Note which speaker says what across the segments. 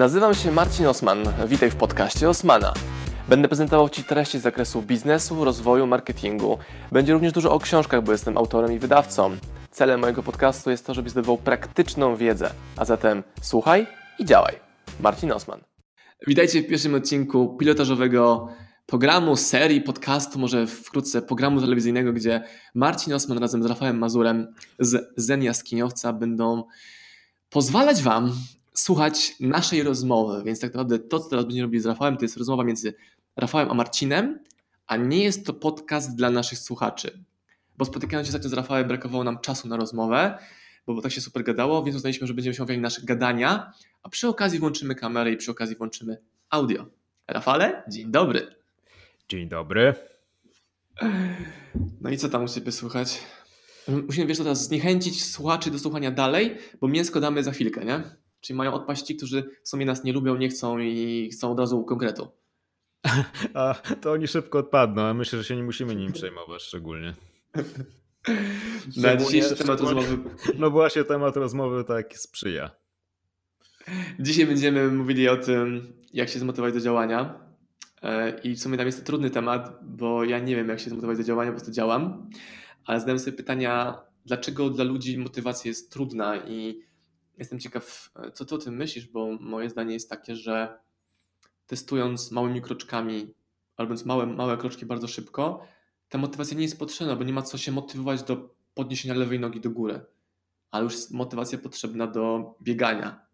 Speaker 1: Nazywam się Marcin Osman. Witaj w podcaście Osmana. Będę prezentował Ci treści z zakresu biznesu, rozwoju, marketingu. Będzie również dużo o książkach, bo jestem autorem i wydawcą. Celem mojego podcastu jest to, żebyś zdobywał praktyczną wiedzę. A zatem słuchaj i działaj. Marcin Osman. Witajcie w pierwszym odcinku pilotażowego programu, serii, podcastu, może wkrótce programu telewizyjnego, gdzie Marcin Osman razem z Rafałem Mazurem z Zen Jaskiniowca będą pozwalać Wam słuchać naszej rozmowy. Więc tak naprawdę to, co teraz będziemy robić z Rafałem, to jest rozmowa między Rafałem a Marcinem, a nie jest to podcast dla naszych słuchaczy. Bo spotykając się ostatnio z Rafałem, brakowało nam czasu na rozmowę, bo, bo tak się super gadało, więc uznaliśmy, że będziemy się omawiali nasze gadania, a przy okazji włączymy kamerę i przy okazji włączymy audio. Rafale, dzień dobry.
Speaker 2: Dzień dobry.
Speaker 1: No i co tam u Ciebie słychać? Musimy, wiesz, teraz zniechęcić słuchaczy do słuchania dalej, bo mięsko damy za chwilkę, nie? Czyli mają odpaść ci, którzy w sumie nas nie lubią, nie chcą i chcą od razu konkretu.
Speaker 2: A to oni szybko odpadną, a myślę, że się nie musimy nim przejmować szczególnie.
Speaker 1: Na dzisiejszy temat rozmowy.
Speaker 2: No właśnie, temat rozmowy tak sprzyja.
Speaker 1: Dzisiaj będziemy mówili o tym, jak się zmotywować do działania. E, I w sumie tam jest to trudny temat, bo ja nie wiem, jak się zmotywować do działania, po prostu działam. Ale zadałem sobie pytania, dlaczego dla ludzi motywacja jest trudna i jestem ciekaw, co ty o tym myślisz, bo moje zdanie jest takie, że testując małymi kroczkami, robiąc małe, małe kroczki bardzo szybko, ta motywacja nie jest potrzebna, bo nie ma co się motywować do podniesienia lewej nogi do góry, ale już jest motywacja potrzebna do biegania.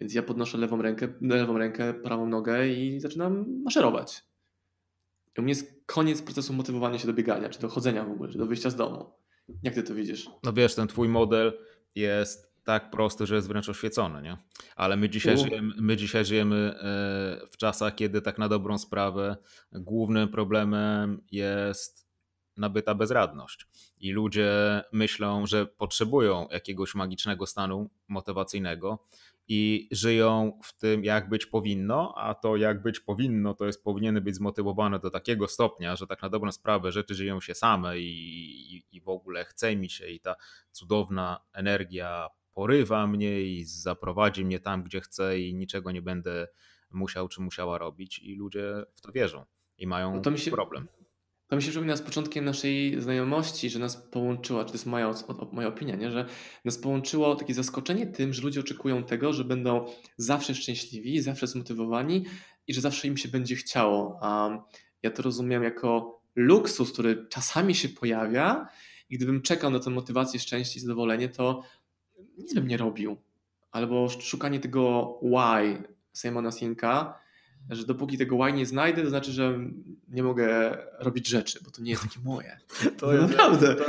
Speaker 1: Więc ja podnoszę lewą rękę, lewą rękę, prawą nogę i zaczynam maszerować. I u mnie jest koniec procesu motywowania się do biegania, czy do chodzenia w ogóle, czy do wyjścia z domu. Jak ty to widzisz?
Speaker 2: No wiesz, ten twój model jest tak prosty, że jest wręcz oświecony, nie? Ale my dzisiaj, żyjemy, my dzisiaj żyjemy e, w czasach, kiedy tak na dobrą sprawę głównym problemem jest nabyta bezradność. I ludzie myślą, że potrzebują jakiegoś magicznego stanu motywacyjnego i żyją w tym, jak być powinno, a to jak być powinno, to jest powinien być zmotywowane do takiego stopnia, że tak na dobrą sprawę rzeczy żyją się same i, i, i w ogóle chce mi się i ta cudowna energia porywa mnie i zaprowadzi mnie tam, gdzie chcę i niczego nie będę musiał czy musiała robić i ludzie w to wierzą i mają no się, problem.
Speaker 1: To mi się przypomina z początkiem naszej znajomości, że nas połączyła, czy to jest moja, moja opinia, nie? że nas połączyło takie zaskoczenie tym, że ludzie oczekują tego, że będą zawsze szczęśliwi, zawsze zmotywowani i że zawsze im się będzie chciało. A ja to rozumiem jako luksus, który czasami się pojawia i gdybym czekał na tę motywację, szczęście i zadowolenie, to nic bym nie robił. Albo szukanie tego why Simona Sinka, że dopóki tego why nie znajdę, to znaczy, że nie mogę robić rzeczy, bo to nie jest takie moje.
Speaker 2: To jest, naprawdę. To,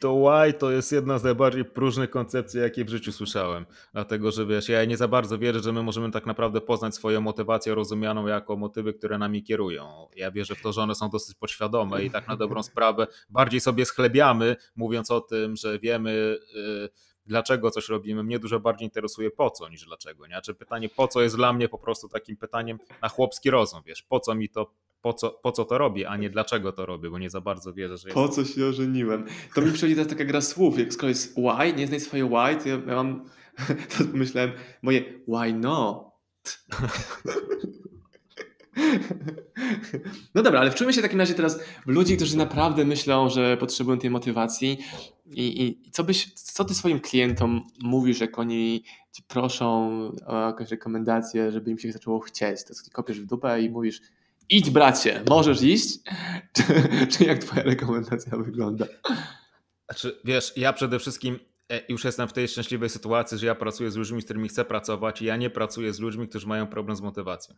Speaker 2: to why to jest jedna z najbardziej próżnych koncepcji, jakie w życiu słyszałem. Dlatego, że wiesz, ja nie za bardzo wierzę, że my możemy tak naprawdę poznać swoją motywację rozumianą jako motywy, które nami kierują. Ja wierzę w to, że one są dosyć podświadome i tak na dobrą sprawę bardziej sobie schlebiamy, mówiąc o tym, że wiemy. Yy, dlaczego coś robimy, mnie dużo bardziej interesuje po co niż dlaczego. Nie? Znaczy pytanie po co jest dla mnie po prostu takim pytaniem na chłopski rozum, wiesz, po co mi to, po co, po co to robię, a nie dlaczego to robię, bo nie za bardzo wierzę, że jest...
Speaker 1: Po co się ożeniłem? To mi przychodzi teraz taka gra słów, jak skoro jest why, nie znaj swoje why, to ja, mam, to myślałem moje why not. No dobra, ale wczujmy się w takim razie teraz w ludzi, którzy naprawdę myślą, że potrzebują tej motywacji. I, i co, byś, co ty swoim klientom mówisz, jak oni ci proszą o jakąś rekomendację, żeby im się zaczęło chcieć? To ty kopiesz w dupę i mówisz, idź bracie, możesz iść? Czy, czy jak twoja rekomendacja wygląda?
Speaker 2: Znaczy, wiesz, ja przede wszystkim e, już jestem w tej szczęśliwej sytuacji, że ja pracuję z ludźmi, z którymi chcę pracować i ja nie pracuję z ludźmi, którzy mają problem z motywacją.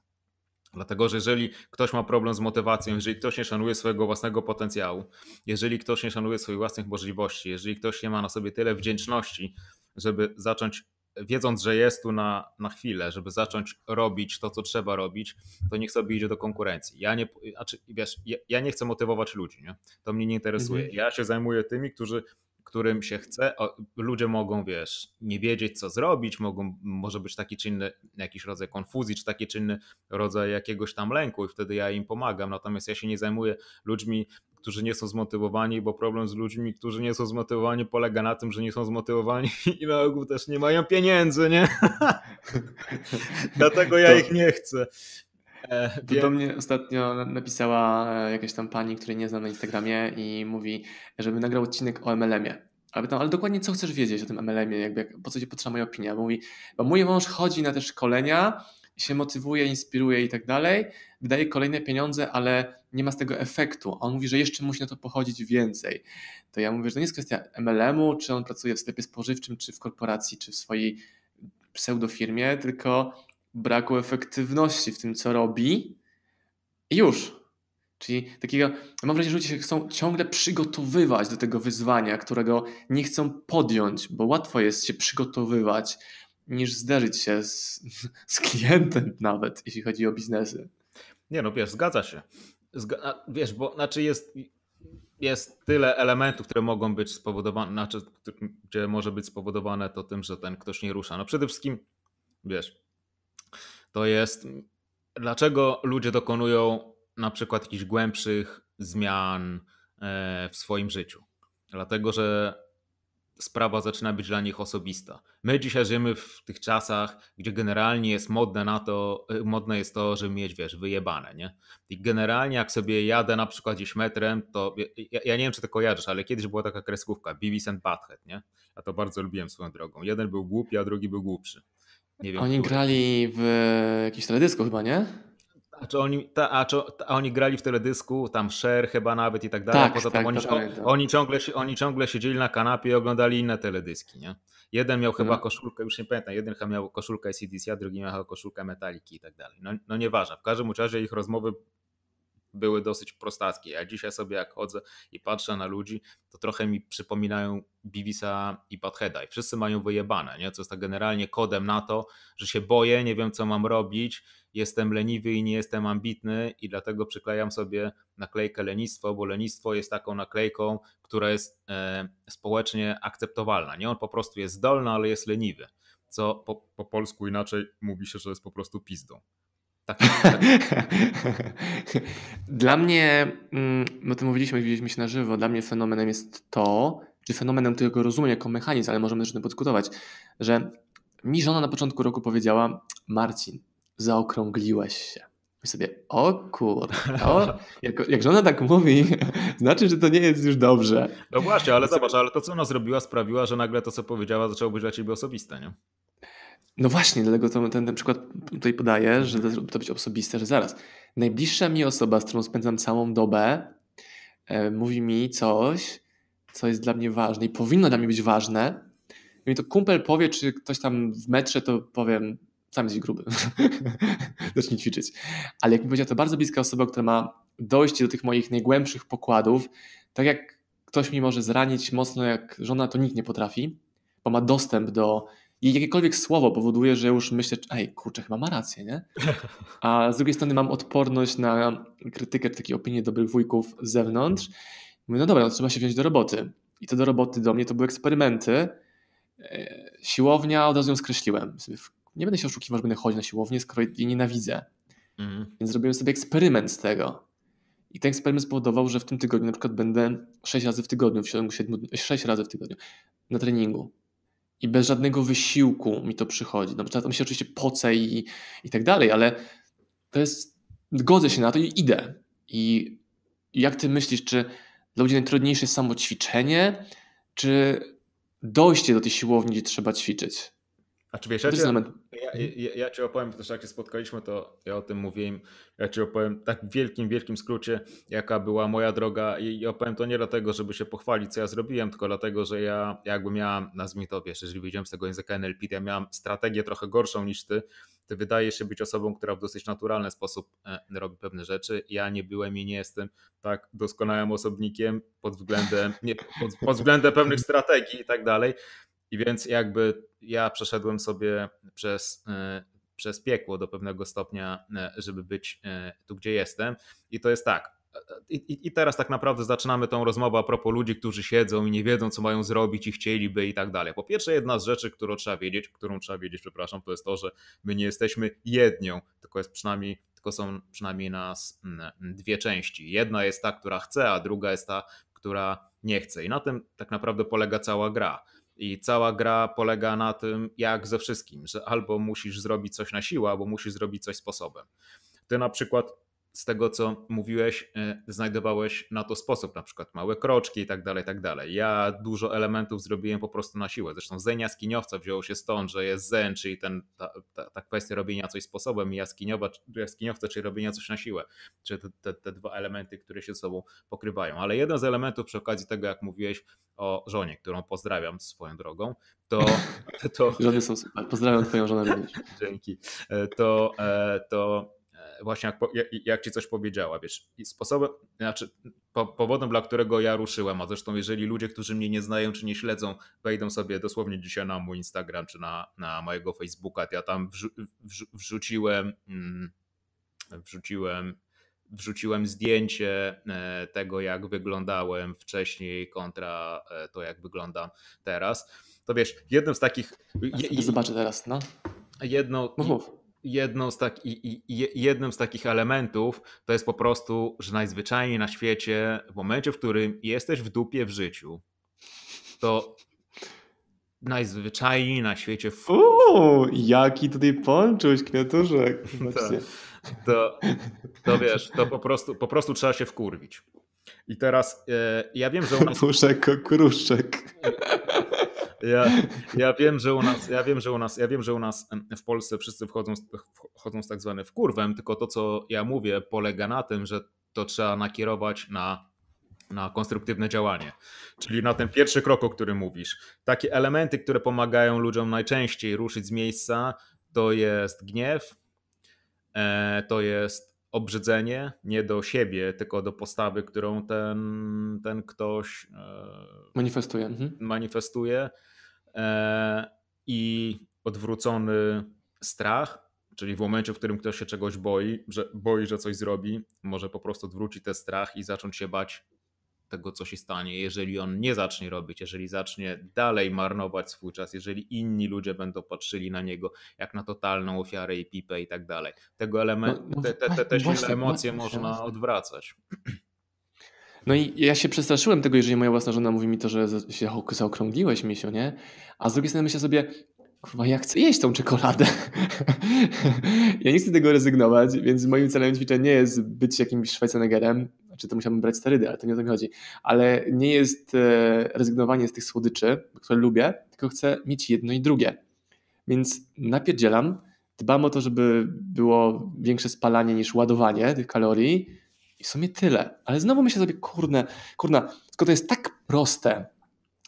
Speaker 2: Dlatego, że jeżeli ktoś ma problem z motywacją, jeżeli ktoś nie szanuje swojego własnego potencjału, jeżeli ktoś nie szanuje swoich własnych możliwości, jeżeli ktoś nie ma na sobie tyle wdzięczności, żeby zacząć, wiedząc, że jest tu na, na chwilę, żeby zacząć robić to, co trzeba robić, to niech sobie idzie do konkurencji. Ja nie, znaczy, wiesz, ja, ja nie chcę motywować ludzi, nie? to mnie nie interesuje. Mhm. Ja się zajmuję tymi, którzy którym się chce. Ludzie mogą, wiesz, nie wiedzieć, co zrobić, mogą, może być taki czy inny jakiś rodzaj konfuzji, czy taki czy inny rodzaj jakiegoś tam lęku i wtedy ja im pomagam. Natomiast ja się nie zajmuję ludźmi, którzy nie są zmotywowani, bo problem z ludźmi, którzy nie są zmotywowani polega na tym, że nie są zmotywowani i na ogół też nie mają pieniędzy, nie? Dlatego ja to, ich nie chcę.
Speaker 1: E, to do mnie ostatnio napisała e, jakaś tam pani, której nie znam na Instagramie i mówi, żeby nagrał odcinek o MLM-ie. Ale, tam, ale dokładnie co chcesz wiedzieć o tym MLM-ie, jakby, jak, po co ci potrzeba moja opinia? Mówi, bo mój mąż chodzi na te szkolenia, się motywuje, inspiruje i tak dalej, wydaje kolejne pieniądze, ale nie ma z tego efektu. On mówi, że jeszcze musi na to pochodzić więcej. To ja mówię, że to nie jest kwestia MLM-u, czy on pracuje w sklepie spożywczym, czy w korporacji, czy w swojej pseudofirmie, tylko braku efektywności w tym, co robi i już. Czyli takiego, mam wrażenie, że ludzie się chcą ciągle przygotowywać do tego wyzwania, którego nie chcą podjąć, bo łatwo jest się przygotowywać, niż zderzyć się z, z klientem nawet, jeśli chodzi o biznesy.
Speaker 2: Nie no, wiesz, zgadza się. Zga wiesz, bo znaczy jest, jest tyle elementów, które mogą być spowodowane, znaczy, gdzie może być spowodowane to tym, że ten ktoś nie rusza. No przede wszystkim, wiesz, to jest dlaczego ludzie dokonują na przykład jakichś głębszych zmian e, w swoim życiu. Dlatego, że sprawa zaczyna być dla nich osobista. My dzisiaj żyjemy w tych czasach, gdzie generalnie jest modne na to, e, modne jest to, żeby mieć, wiesz, wyjebane, nie? I generalnie jak sobie jadę na przykład gdzieś metrem, to ja, ja nie wiem, czy to kojarzysz, ale kiedyś była taka kreskówka, Beavis and Butthead, nie? Ja to bardzo lubiłem swoją drogą. Jeden był głupi, a drugi był głupszy.
Speaker 1: Nie wiem, Oni który. grali w jakiś teledysku chyba, nie?
Speaker 2: A czy oni, ta, a, czy, a oni grali w teledysku, tam share chyba nawet i tak dalej, tak, poza tak, tym oni, oni, ciągle, oni ciągle siedzieli na kanapie i oglądali inne teledyski, nie? Jeden miał chyba no. koszulkę, już nie pamiętam, jeden chyba miał koszulkę CDC, a drugi miał koszulkę Metaliki i tak dalej. No, no nieważne, w każdym razie ich rozmowy były dosyć prostackie. Ja dzisiaj sobie jak chodzę i patrzę na ludzi, to trochę mi przypominają Bivisa i Buttheada i wszyscy mają wyjebane, nie? co jest tak generalnie kodem na to, że się boję, nie wiem co mam robić, jestem leniwy i nie jestem ambitny i dlatego przyklejam sobie naklejkę lenistwo, bo lenistwo jest taką naklejką, która jest e, społecznie akceptowalna. Nie on po prostu jest zdolny, ale jest leniwy. Co po, po polsku inaczej mówi się, że jest po prostu pizdą. Tak.
Speaker 1: dla mnie, mm, my to mówiliśmy, widzieliśmy się na żywo, dla mnie fenomenem jest to, czy fenomenem, którego rozumiem jako mechanizm, ale możemy też o tym podyskutować, że mi żona na początku roku powiedziała, Marcin, zaokrągliłeś się. I sobie, o kurde, o, jak, jak żona tak mówi, znaczy, że to nie jest już dobrze.
Speaker 2: No właśnie, ale zobacz, ale to co ona zrobiła sprawiła, że nagle to co powiedziała zaczęło być dla ciebie osobiste, nie?
Speaker 1: No właśnie, dlatego to, ten, ten przykład tutaj podaję, że to, to być osobiste, że zaraz. Najbliższa mi osoba, z którą spędzam całą dobę, e, mówi mi coś, co jest dla mnie ważne i powinno dla mnie być ważne. I mi to kumpel powie, czy ktoś tam w metrze, to powiem, sam jest gruby. Zacznij ćwiczyć. Ale jak mi powiedziała, to bardzo bliska osoba, która ma dojście do tych moich najgłębszych pokładów, tak jak ktoś mi może zranić mocno jak żona, to nikt nie potrafi, bo ma dostęp do i jakiekolwiek słowo powoduje, że już myślę, ej, kurczę, chyba ma rację, nie? A z drugiej strony mam odporność na krytykę, takie opinie dobrych wujków z zewnątrz. Mówię, no dobra, no trzeba się wziąć do roboty. I to do roboty do mnie to były eksperymenty. E, siłownia, od razu ją skreśliłem. Nie będę się oszukiwał, że będę chodzić na siłownię, skoro jej nienawidzę. Mhm. Więc zrobiłem sobie eksperyment z tego. I ten eksperyment spowodował, że w tym tygodniu na przykład będę 6 razy w tygodniu, w ciągu 7, 6 razy w tygodniu na treningu i bez żadnego wysiłku mi to przychodzi. No, tam się oczywiście poce i, i tak dalej, ale to jest, godzę się na to i idę. I jak ty myślisz, czy dla ludzi najtrudniejsze jest samo ćwiczenie, czy dojście do tej siłowni, gdzie trzeba ćwiczyć?
Speaker 2: A czy wiesz, ja, cię, ja, ja, ja ci opowiem też, jak się spotkaliśmy, to ja o tym mówiłem. Ja ci opowiem tak w wielkim, wielkim skrócie, jaka była moja droga. I opowiem to nie dlatego, żeby się pochwalić, co ja zrobiłem, tylko dlatego, że ja jakby miałem, nazwijmy to, wiesz, jeżeli wyjdziemy z tego języka NLP, to ja miałem strategię trochę gorszą niż ty. Ty wydajesz się być osobą, która w dosyć naturalny sposób e, robi pewne rzeczy. Ja nie byłem i nie jestem tak doskonałym osobnikiem pod względem, nie, pod, pod względem pewnych strategii i tak dalej. I więc jakby ja przeszedłem sobie przez, e, przez piekło do pewnego stopnia, e, żeby być e, tu, gdzie jestem. I to jest tak. I, I, teraz tak naprawdę zaczynamy tą rozmowę a propos ludzi, którzy siedzą i nie wiedzą, co mają zrobić i chcieliby i tak dalej. Po pierwsze, jedna z rzeczy, którą trzeba wiedzieć, którą trzeba wiedzieć, przepraszam, to jest to, że my nie jesteśmy jednią, tylko jest przynajmniej tylko są przynajmniej nas mm, dwie części. Jedna jest ta, która chce, a druga jest ta, która nie chce. I na tym tak naprawdę polega cała gra. I cała gra polega na tym, jak ze wszystkim, że albo musisz zrobić coś na siłę, albo musisz zrobić coś sposobem. Ty na przykład z tego, co mówiłeś, e, znajdowałeś na to sposób, na przykład małe kroczki i tak dalej, tak dalej. Ja dużo elementów zrobiłem po prostu na siłę. Zresztą zeń jaskiniowca wzięło się stąd, że jest zen, czyli ten, ta, ta, ta kwestia robienia coś sposobem i jaskiniowa, jaskiniowca, czyli robienia coś na siłę. Czyli te, te, te dwa elementy, które się ze sobą pokrywają. Ale jeden z elementów przy okazji tego, jak mówiłeś o żonie, którą pozdrawiam swoją drogą, to...
Speaker 1: to Żony są super. Pozdrawiam twoją żonę również.
Speaker 2: Dzięki. E, to, e, to właśnie jak, jak ci coś powiedziała, wiesz, i sposobem, znaczy po, powodem, dla którego ja ruszyłem, a zresztą jeżeli ludzie, którzy mnie nie znają czy nie śledzą, wejdą sobie dosłownie dzisiaj na mój Instagram czy na, na mojego Facebooka, to ja tam wrzu, wrzu, wrzuciłem, mm, wrzuciłem wrzuciłem zdjęcie e, tego, jak wyglądałem wcześniej kontra e, to, jak wyglądam teraz. To wiesz, jednym z takich.
Speaker 1: Zobaczę teraz, no.
Speaker 2: Jedną, mów jedną z tak, i, i, jednym z takich elementów to jest po prostu, że najzwyczajniej na świecie, w momencie, w którym jesteś w dupie w życiu, to najzwyczajniej na świecie. W...
Speaker 1: Uuu, jaki tutaj ponczuś, kwiatuszek.
Speaker 2: To, to, to wiesz, to po prostu, po prostu trzeba się wkurwić. I teraz e, ja wiem, że u nas.
Speaker 1: Puszek, okruszek.
Speaker 2: Ja, ja wiem, że u nas, ja wiem, że u nas, ja wiem, że u nas w Polsce wszyscy wchodzą, wchodzą z tak zwanym wkurwem, tylko to, co ja mówię, polega na tym, że to trzeba nakierować na na konstruktywne działanie. Czyli na ten pierwszy krok, o którym mówisz. Takie elementy, które pomagają ludziom najczęściej ruszyć z miejsca, to jest gniew, e, to jest obrzydzenie, nie do siebie, tylko do postawy, którą ten, ten ktoś
Speaker 1: e, manifestuje. Mhm.
Speaker 2: manifestuje. E, I odwrócony strach, czyli w momencie, w którym ktoś się czegoś boi, że boi, że coś zrobi, może po prostu odwrócić ten strach i zacząć się bać tego, co się stanie, jeżeli on nie zacznie robić, jeżeli zacznie dalej marnować swój czas, jeżeli inni ludzie będą patrzyli na niego jak na totalną ofiarę i pipę i tak dalej. Tego elementu, no, te, te, te, te silne emocje można odwracać.
Speaker 1: No i ja się przestraszyłem tego, jeżeli moja własna żona mówi mi to, że się zaokrągliłeś, misio, nie? A z drugiej strony myślę sobie, kurwa, ja chcę jeść tą czekoladę. ja nie chcę tego rezygnować, więc moim celem ćwiczenia nie jest być jakimś Schwarzeneggerem, czy to musiałbym brać sterydy, ale to nie o to mi chodzi. Ale nie jest e, rezygnowanie z tych słodyczy, które lubię, tylko chcę mieć jedno i drugie. Więc napierdzielam, dbam o to, żeby było większe spalanie niż ładowanie tych kalorii i w sumie tyle. Ale znowu myślę sobie, kurne, kurna, skoro to jest tak proste,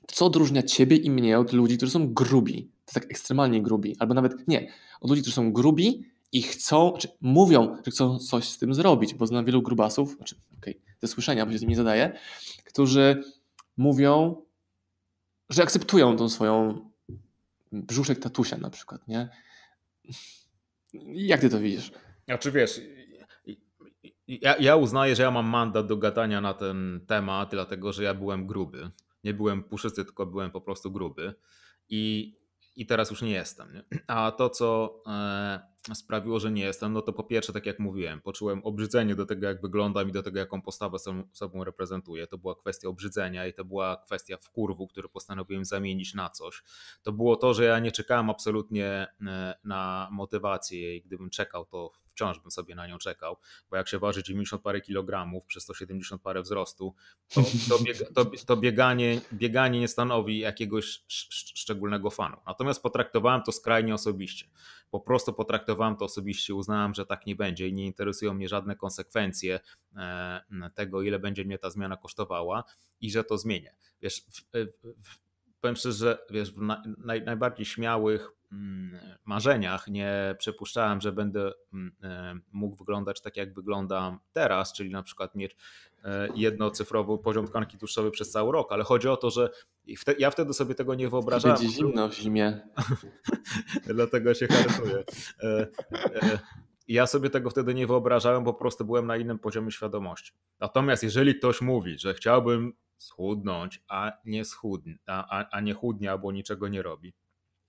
Speaker 1: co odróżnia ciebie i mnie od ludzi, którzy są grubi, to tak ekstremalnie grubi, albo nawet nie, od ludzi, którzy są grubi i chcą, czy mówią, że chcą coś z tym zrobić, bo znam wielu grubasów, znaczy, okej, okay, ze słyszenia, bo się z tym nie zadaje, którzy mówią, że akceptują tą swoją brzuszek tatusia na przykład, nie? Jak ty to widzisz?
Speaker 2: Znaczy wiesz, ja, ja uznaję, że ja mam mandat do gadania na ten temat, dlatego że ja byłem gruby. Nie byłem puszysty, tylko byłem po prostu gruby. I i teraz już nie jestem. Nie? A to, co e, sprawiło, że nie jestem, no to po pierwsze, tak jak mówiłem, poczułem obrzydzenie do tego, jak wyglądam i do tego, jaką postawę sobą, sobą reprezentuję. To była kwestia obrzydzenia i to była kwestia wkurwu, który postanowiłem zamienić na coś. To było to, że ja nie czekałem absolutnie e, na motywację i gdybym czekał, to wciąż bym sobie na nią czekał, bo jak się waży 90 parę kilogramów przy 170 parę wzrostu, to, to, to, to bieganie, bieganie nie stanowi jakiegoś szczególnego fanu. Natomiast potraktowałem to skrajnie osobiście. Po prostu potraktowałem to osobiście, uznałem, że tak nie będzie i nie interesują mnie żadne konsekwencje e, tego, ile będzie mnie ta zmiana kosztowała i że to zmienię. Wiesz, w, w, powiem szczerze, że wiesz, w naj, najbardziej śmiałych marzeniach nie przypuszczałem, że będę mm, e, mógł wyglądać tak, jak wyglądam teraz, czyli na przykład mieć e, jednocyfrowy poziom tkanki tłuszczowej przez cały rok, ale chodzi o to, że ja wtedy sobie tego nie wyobrażałem.
Speaker 1: Będzie zimno w zimie.
Speaker 2: Dlatego się hartuję. E, ja sobie tego wtedy nie wyobrażałem, po prostu byłem na innym poziomie świadomości. Natomiast jeżeli ktoś mówi, że chciałbym schudnąć, a nie schudnie, a, a nie chudnie albo niczego nie robi,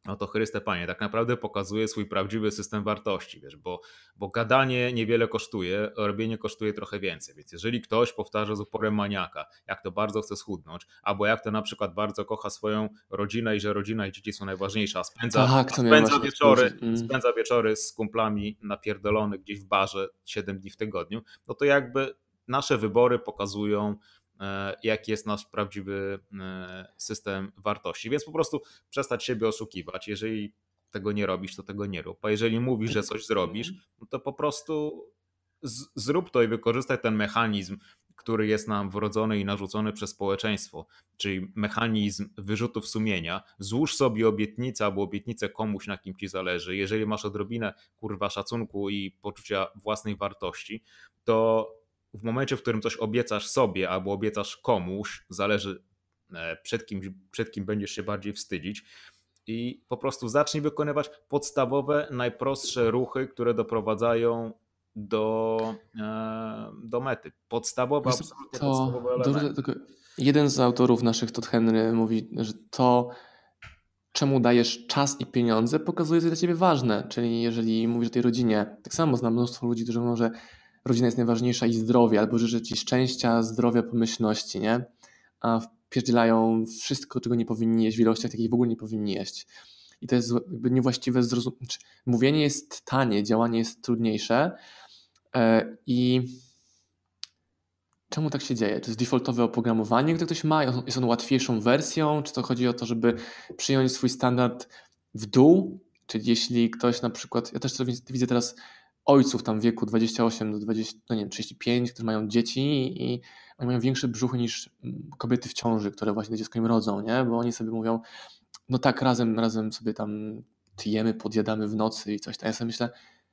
Speaker 2: no to Chryste Panie, tak naprawdę pokazuje swój prawdziwy system wartości, wiesz, bo, bo gadanie niewiele kosztuje, robienie kosztuje trochę więcej, więc jeżeli ktoś powtarza z uporem maniaka, jak to bardzo chce schudnąć, albo jak to na przykład bardzo kocha swoją rodzinę i że rodzina i dzieci są najważniejsze, a spędza,
Speaker 1: tak,
Speaker 2: a spędza, wieczory, mm. spędza wieczory z kumplami napierdolony gdzieś w barze 7 dni w tygodniu, no to jakby nasze wybory pokazują, jaki jest nasz prawdziwy e, system wartości. Więc po prostu przestać siebie oszukiwać. Jeżeli tego nie robisz, to tego nie rób. A jeżeli mówisz, że coś zrobisz, no to po prostu zrób to i wykorzystaj ten mechanizm, który jest nam wrodzony i narzucony przez społeczeństwo, czyli mechanizm wyrzutów sumienia. Złóż sobie obietnicę albo obietnicę komuś, na kim ci zależy. Jeżeli masz odrobinę kurwa szacunku i poczucia własnej wartości, to w momencie, w którym coś obiecasz sobie albo obiecasz komuś, zależy e, przed kim, przed kim będziesz się bardziej wstydzić, i po prostu zacznij wykonywać podstawowe, najprostsze ruchy, które doprowadzają do, e, do mety. Podstawowe,
Speaker 1: Wiesz, absolutnie to, podstawowe elementy. jeden z autorów naszych, Todd Henry, mówi, że to, czemu dajesz czas i pieniądze, pokazuje, co jest dla ciebie ważne. Czyli jeżeli mówisz o tej rodzinie, tak samo znam mnóstwo ludzi, którzy mówią, że rodzina jest najważniejsza i zdrowie, albo życzę Ci szczęścia, zdrowia, pomyślności, nie? A wpierdzielają wszystko, czego nie powinni jeść w ilościach, jakich w ogóle nie powinni jeść. I to jest niewłaściwe zrozumienie. Znaczy, mówienie jest tanie, działanie jest trudniejsze e, i czemu tak się dzieje? Czy jest defaultowe oprogramowanie, które ktoś ma? Jest on łatwiejszą wersją? Czy to chodzi o to, żeby przyjąć swój standard w dół? Czyli jeśli ktoś na przykład, ja też to widzę teraz ojców tam wieku 28 do 20, no nie wiem, 35, którzy mają dzieci i oni mają większe brzuchy niż mm, kobiety w ciąży, które właśnie dziecko im rodzą, nie? Bo oni sobie mówią, no tak, razem, razem sobie tam tyjemy, podjadamy w nocy i coś tam. Ja sobie myślę,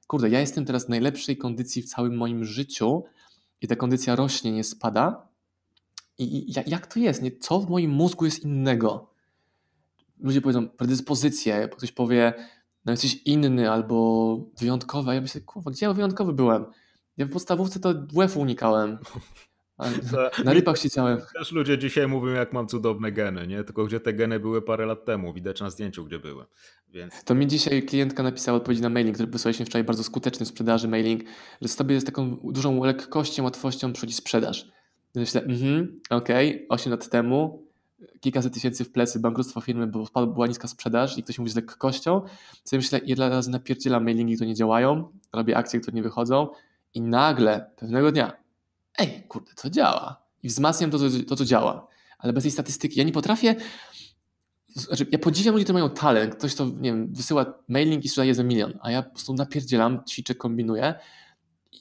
Speaker 1: kurde, ja jestem teraz w najlepszej kondycji w całym moim życiu i ta kondycja rośnie, nie spada. I, i jak to jest? Nie? Co w moim mózgu jest innego? Ludzie powiedzą predyspozycje, ktoś powie, no jesteś inny albo wyjątkowy, a ja myślę, kurwa, gdzie ja wyjątkowy byłem? Ja w podstawówce to WF unikałem. Na rybach siedziałem.
Speaker 2: Też ludzie dzisiaj mówią, jak mam cudowne geny, nie? Tylko gdzie te geny były parę lat temu, widać na zdjęciu, gdzie były. Więc...
Speaker 1: To mi dzisiaj klientka napisała odpowiedzi na mailing, który wysłaliśmy wczoraj bardzo skuteczny w sprzedaży mailing, że z tobie z taką dużą lekkością, łatwością przychodzi sprzedaż. Myślę, mhm, okej, okay, 8 lat temu kilkaset tysięcy w plecy, bankructwo firmy, bo była niska sprzedaż i ktoś mówi z lekkością, co ja myślę, ile razy napierdzielam mailingi, które nie działają, robię akcje, które nie wychodzą i nagle pewnego dnia, ej, kurde, to działa. I wzmacniam to, to, to co działa. Ale bez tej statystyki, ja nie potrafię, znaczy, ja podziwiam ludzi, którzy mają talent. Ktoś to, nie wiem, wysyła mailing i sprzedaje za milion, a ja po prostu napierdzielam, ćwiczę, kombinuję.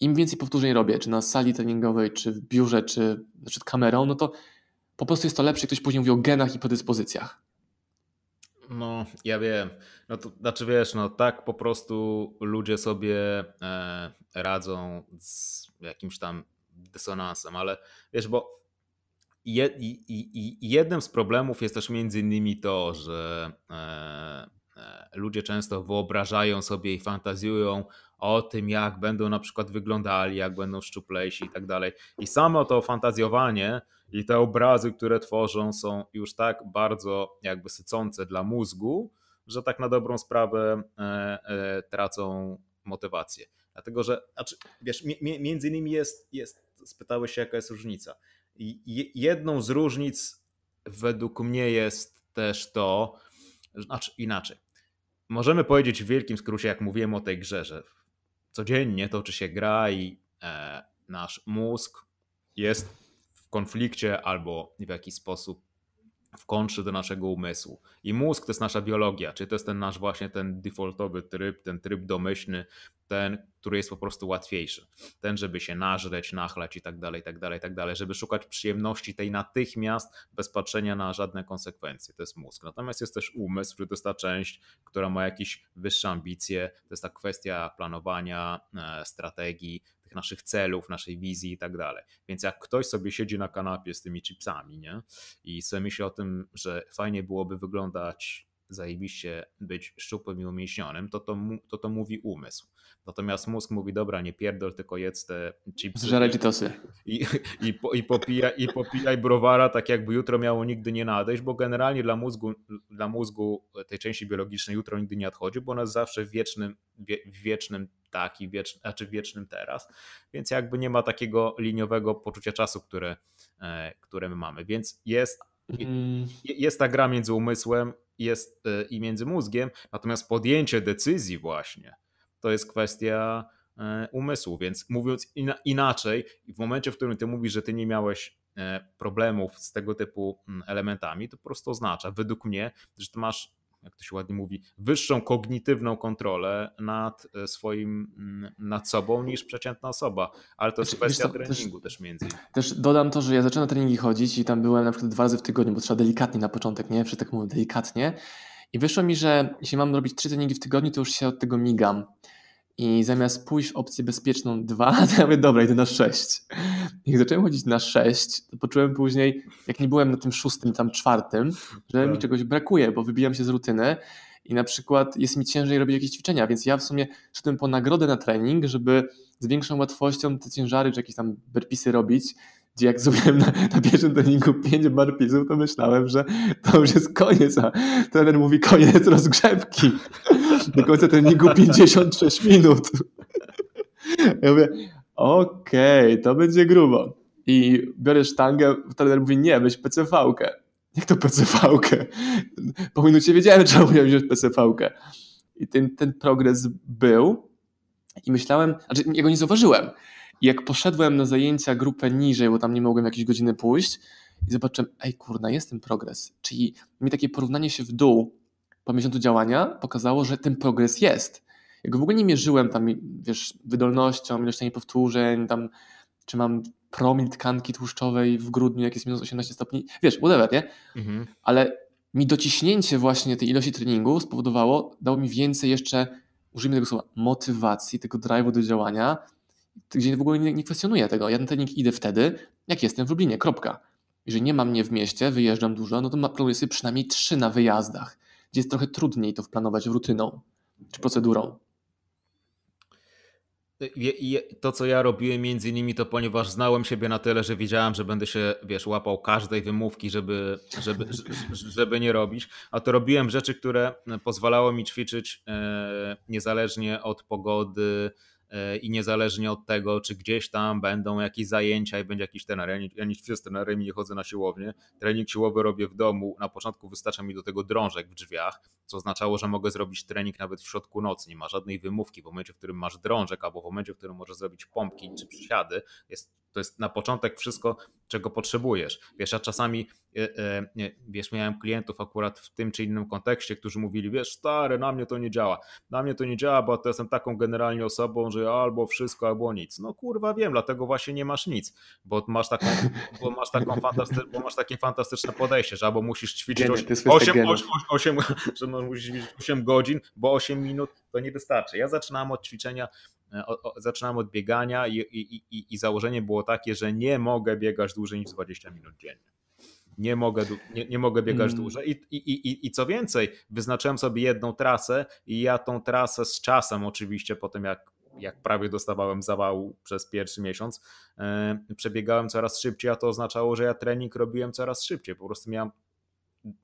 Speaker 1: Im więcej powtórzeń robię, czy na sali treningowej, czy w biurze, czy przed kamerą, no to po prostu jest to lepsze, ktoś później mówi o genach i predyspozycjach.
Speaker 2: No, ja wiem. No to znaczy wiesz, no tak po prostu ludzie sobie e, radzą z jakimś tam dysonansem, ale wiesz, bo je, jednym z problemów jest też między innymi to, że e, e, ludzie często wyobrażają sobie i fantazjują o tym, jak będą na przykład wyglądali, jak będą szczuplejsi i tak dalej. I samo to fantazjowanie i te obrazy, które tworzą, są już tak bardzo jakby sycące dla mózgu, że tak na dobrą sprawę e, e, tracą motywację. Dlatego, że znaczy, wiesz, między innymi jest, jest, spytałeś się, jaka jest różnica. Jedną z różnic według mnie jest też to, znaczy inaczej. Możemy powiedzieć w wielkim skrócie, jak mówiłem o tej grze, że codziennie toczy się gra i e, nasz mózg jest w konflikcie albo w jakiś sposób w kontrze do naszego umysłu. I mózg to jest nasza biologia, czyli to jest ten nasz właśnie ten defaultowy tryb, ten tryb domyślny, ten, który jest po prostu łatwiejszy. Ten, żeby się nażreć, nachlać i tak dalej, i tak dalej, i tak dalej, żeby szukać przyjemności tej natychmiast, bez patrzenia na żadne konsekwencje. To jest mózg. Natomiast jest też umysł, który to jest ta część, która ma jakieś wyższe ambicje, to jest ta kwestia planowania, e, strategii, tych naszych celów, naszej wizji i tak dalej. Więc jak ktoś sobie siedzi na kanapie z tymi chipsami, nie? I sobie myśli o tym, że fajnie byłoby wyglądać zajebiście być szczupłym i umięśnionym, to to, to to mówi umysł. Natomiast mózg mówi, dobra, nie pierdol, tylko jedz te chipsy.
Speaker 1: Czytosy.
Speaker 2: I, i, po, i, popija, I popijaj browara tak jakby jutro miało nigdy nie nadejść, bo generalnie dla mózgu, dla mózgu tej części biologicznej jutro nigdy nie nadchodzi, bo ona jest zawsze w wiecznym, wie, w wiecznym tak i wiecz, znaczy wiecznym teraz, więc jakby nie ma takiego liniowego poczucia czasu, które, e, które my mamy. Więc jest, mm. jest ta gra między umysłem jest e, i między mózgiem, natomiast podjęcie decyzji właśnie to jest kwestia e, umysłu, więc mówiąc inaczej, w momencie, w którym ty mówisz, że ty nie miałeś problemów z tego typu mm, elementami, to po prostu oznacza, według mnie, że ty masz jak to się ładnie mówi, wyższą kognitywną kontrolę nad e, swoim, mm, nad sobą niż przeciętna osoba. Ale to jest znaczy, kwestia treningu też, też między innymi.
Speaker 1: Też dodam to, że ja zacząłem na treningi chodzić i tam byłem na przykład dwa razy w tygodniu, bo trzeba delikatnie na początek, nie? Wszyscy tak mówią delikatnie. I wyszło mi, że jeśli mam robić trzy treningi w tygodniu, to już się od tego migam. I zamiast pójść w opcję bezpieczną 2, to ja mówię, dobra, idę na 6. I jak zacząłem chodzić na 6, to poczułem później, jak nie byłem na tym szóstym, tam czwartym, że tak. mi czegoś brakuje, bo wybijam się z rutyny i na przykład jest mi ciężej robić jakieś ćwiczenia, więc ja w sumie szedłem po nagrodę na trening, żeby z większą łatwością te ciężary czy jakieś tam burpisy robić, gdzie jak zrobiłem na, na pierwszym treningu 5 barpisów, to myślałem, że to już jest koniec, a trener mówi koniec rozgrzewki. Do końca treningu 56 minut. Ja mówię, okej, okay, to będzie grubo. I biorę sztangę, trener mówi, nie, weź PCV-kę. Jak to PCV-kę? Po minucie wiedziałem, że musiałem wziąć PCV-kę. I ten, ten progres był i myślałem, znaczy ja go nie zauważyłem. I jak poszedłem na zajęcia grupę niżej, bo tam nie mogłem jakieś godziny pójść i zobaczyłem, ej kurna, jest ten progres. Czyli mi takie porównanie się w dół po miesiącu działania pokazało, że ten progres jest. Ja go w ogóle nie mierzyłem tam, wiesz, wydolnością, ilością powtórzeń, tam, czy mam promil tkanki tłuszczowej w grudniu, jak jest minus 18 stopni, wiesz, whatever, nie? Mhm. Ale mi dociśnięcie właśnie tej ilości treningu spowodowało, dało mi więcej jeszcze, użyjmy tego słowa, motywacji, tego drive'u do działania, gdzie w ogóle nie, nie kwestionuję tego. Ja na trening idę wtedy, jak jestem w Lublinie, kropka. Jeżeli nie ma mnie w mieście, wyjeżdżam dużo, no to planuję sobie przynajmniej trzy na wyjazdach, gdzie jest trochę trudniej to wplanować rutyną czy procedurą.
Speaker 2: To, co ja robiłem między innymi, to ponieważ znałem siebie na tyle, że wiedziałem, że będę się, wiesz, łapał każdej wymówki, żeby, żeby, żeby nie robić, a to robiłem rzeczy, które pozwalały mi ćwiczyć e, niezależnie od pogody, i niezależnie od tego, czy gdzieś tam będą jakieś zajęcia i będzie jakiś trener. Ja ćwiczę z trenerem nie chodzę na siłownię. Trening siłowy robię w domu. Na początku wystarcza mi do tego drążek w drzwiach, co oznaczało, że mogę zrobić trening nawet w środku nocy. Nie ma żadnej wymówki. W momencie, w którym masz drążek albo w momencie, w którym możesz zrobić pompki czy przysiady, jest to jest na początek wszystko, czego potrzebujesz. Wiesz, ja czasami, e, e, wiesz, miałem klientów akurat w tym czy innym kontekście, którzy mówili, wiesz, stary, na mnie to nie działa. Na mnie to nie działa, bo to jestem taką generalnie osobą, że albo wszystko, albo nic. No kurwa, wiem, dlatego właśnie nie masz nic, bo masz taką, bo masz taką fantasty- bo masz takie fantastyczne podejście, że albo musisz ćwiczyć 8, 8, 8, 8, że musisz ćwiczyć 8 godzin, bo 8 minut to nie wystarczy. Ja zaczynałem od ćwiczenia o, o, zaczynałem od biegania i, i, i, i, założenie było takie, że nie mogę biegać dłużej niż 20 minut dziennie. Nie mogę, nie, nie mogę biegać mm. dłużej. I co więcej, wyznaczyłem sobie jedną trasę i ja tą trasę z czasem oczywiście po tym jak, jak prawie dostawałem zawału przez pierwszy miesiąc, yy, przebiegałem coraz szybciej, a to oznaczało, że ja trening robiłem coraz szybciej. Po prostu miałem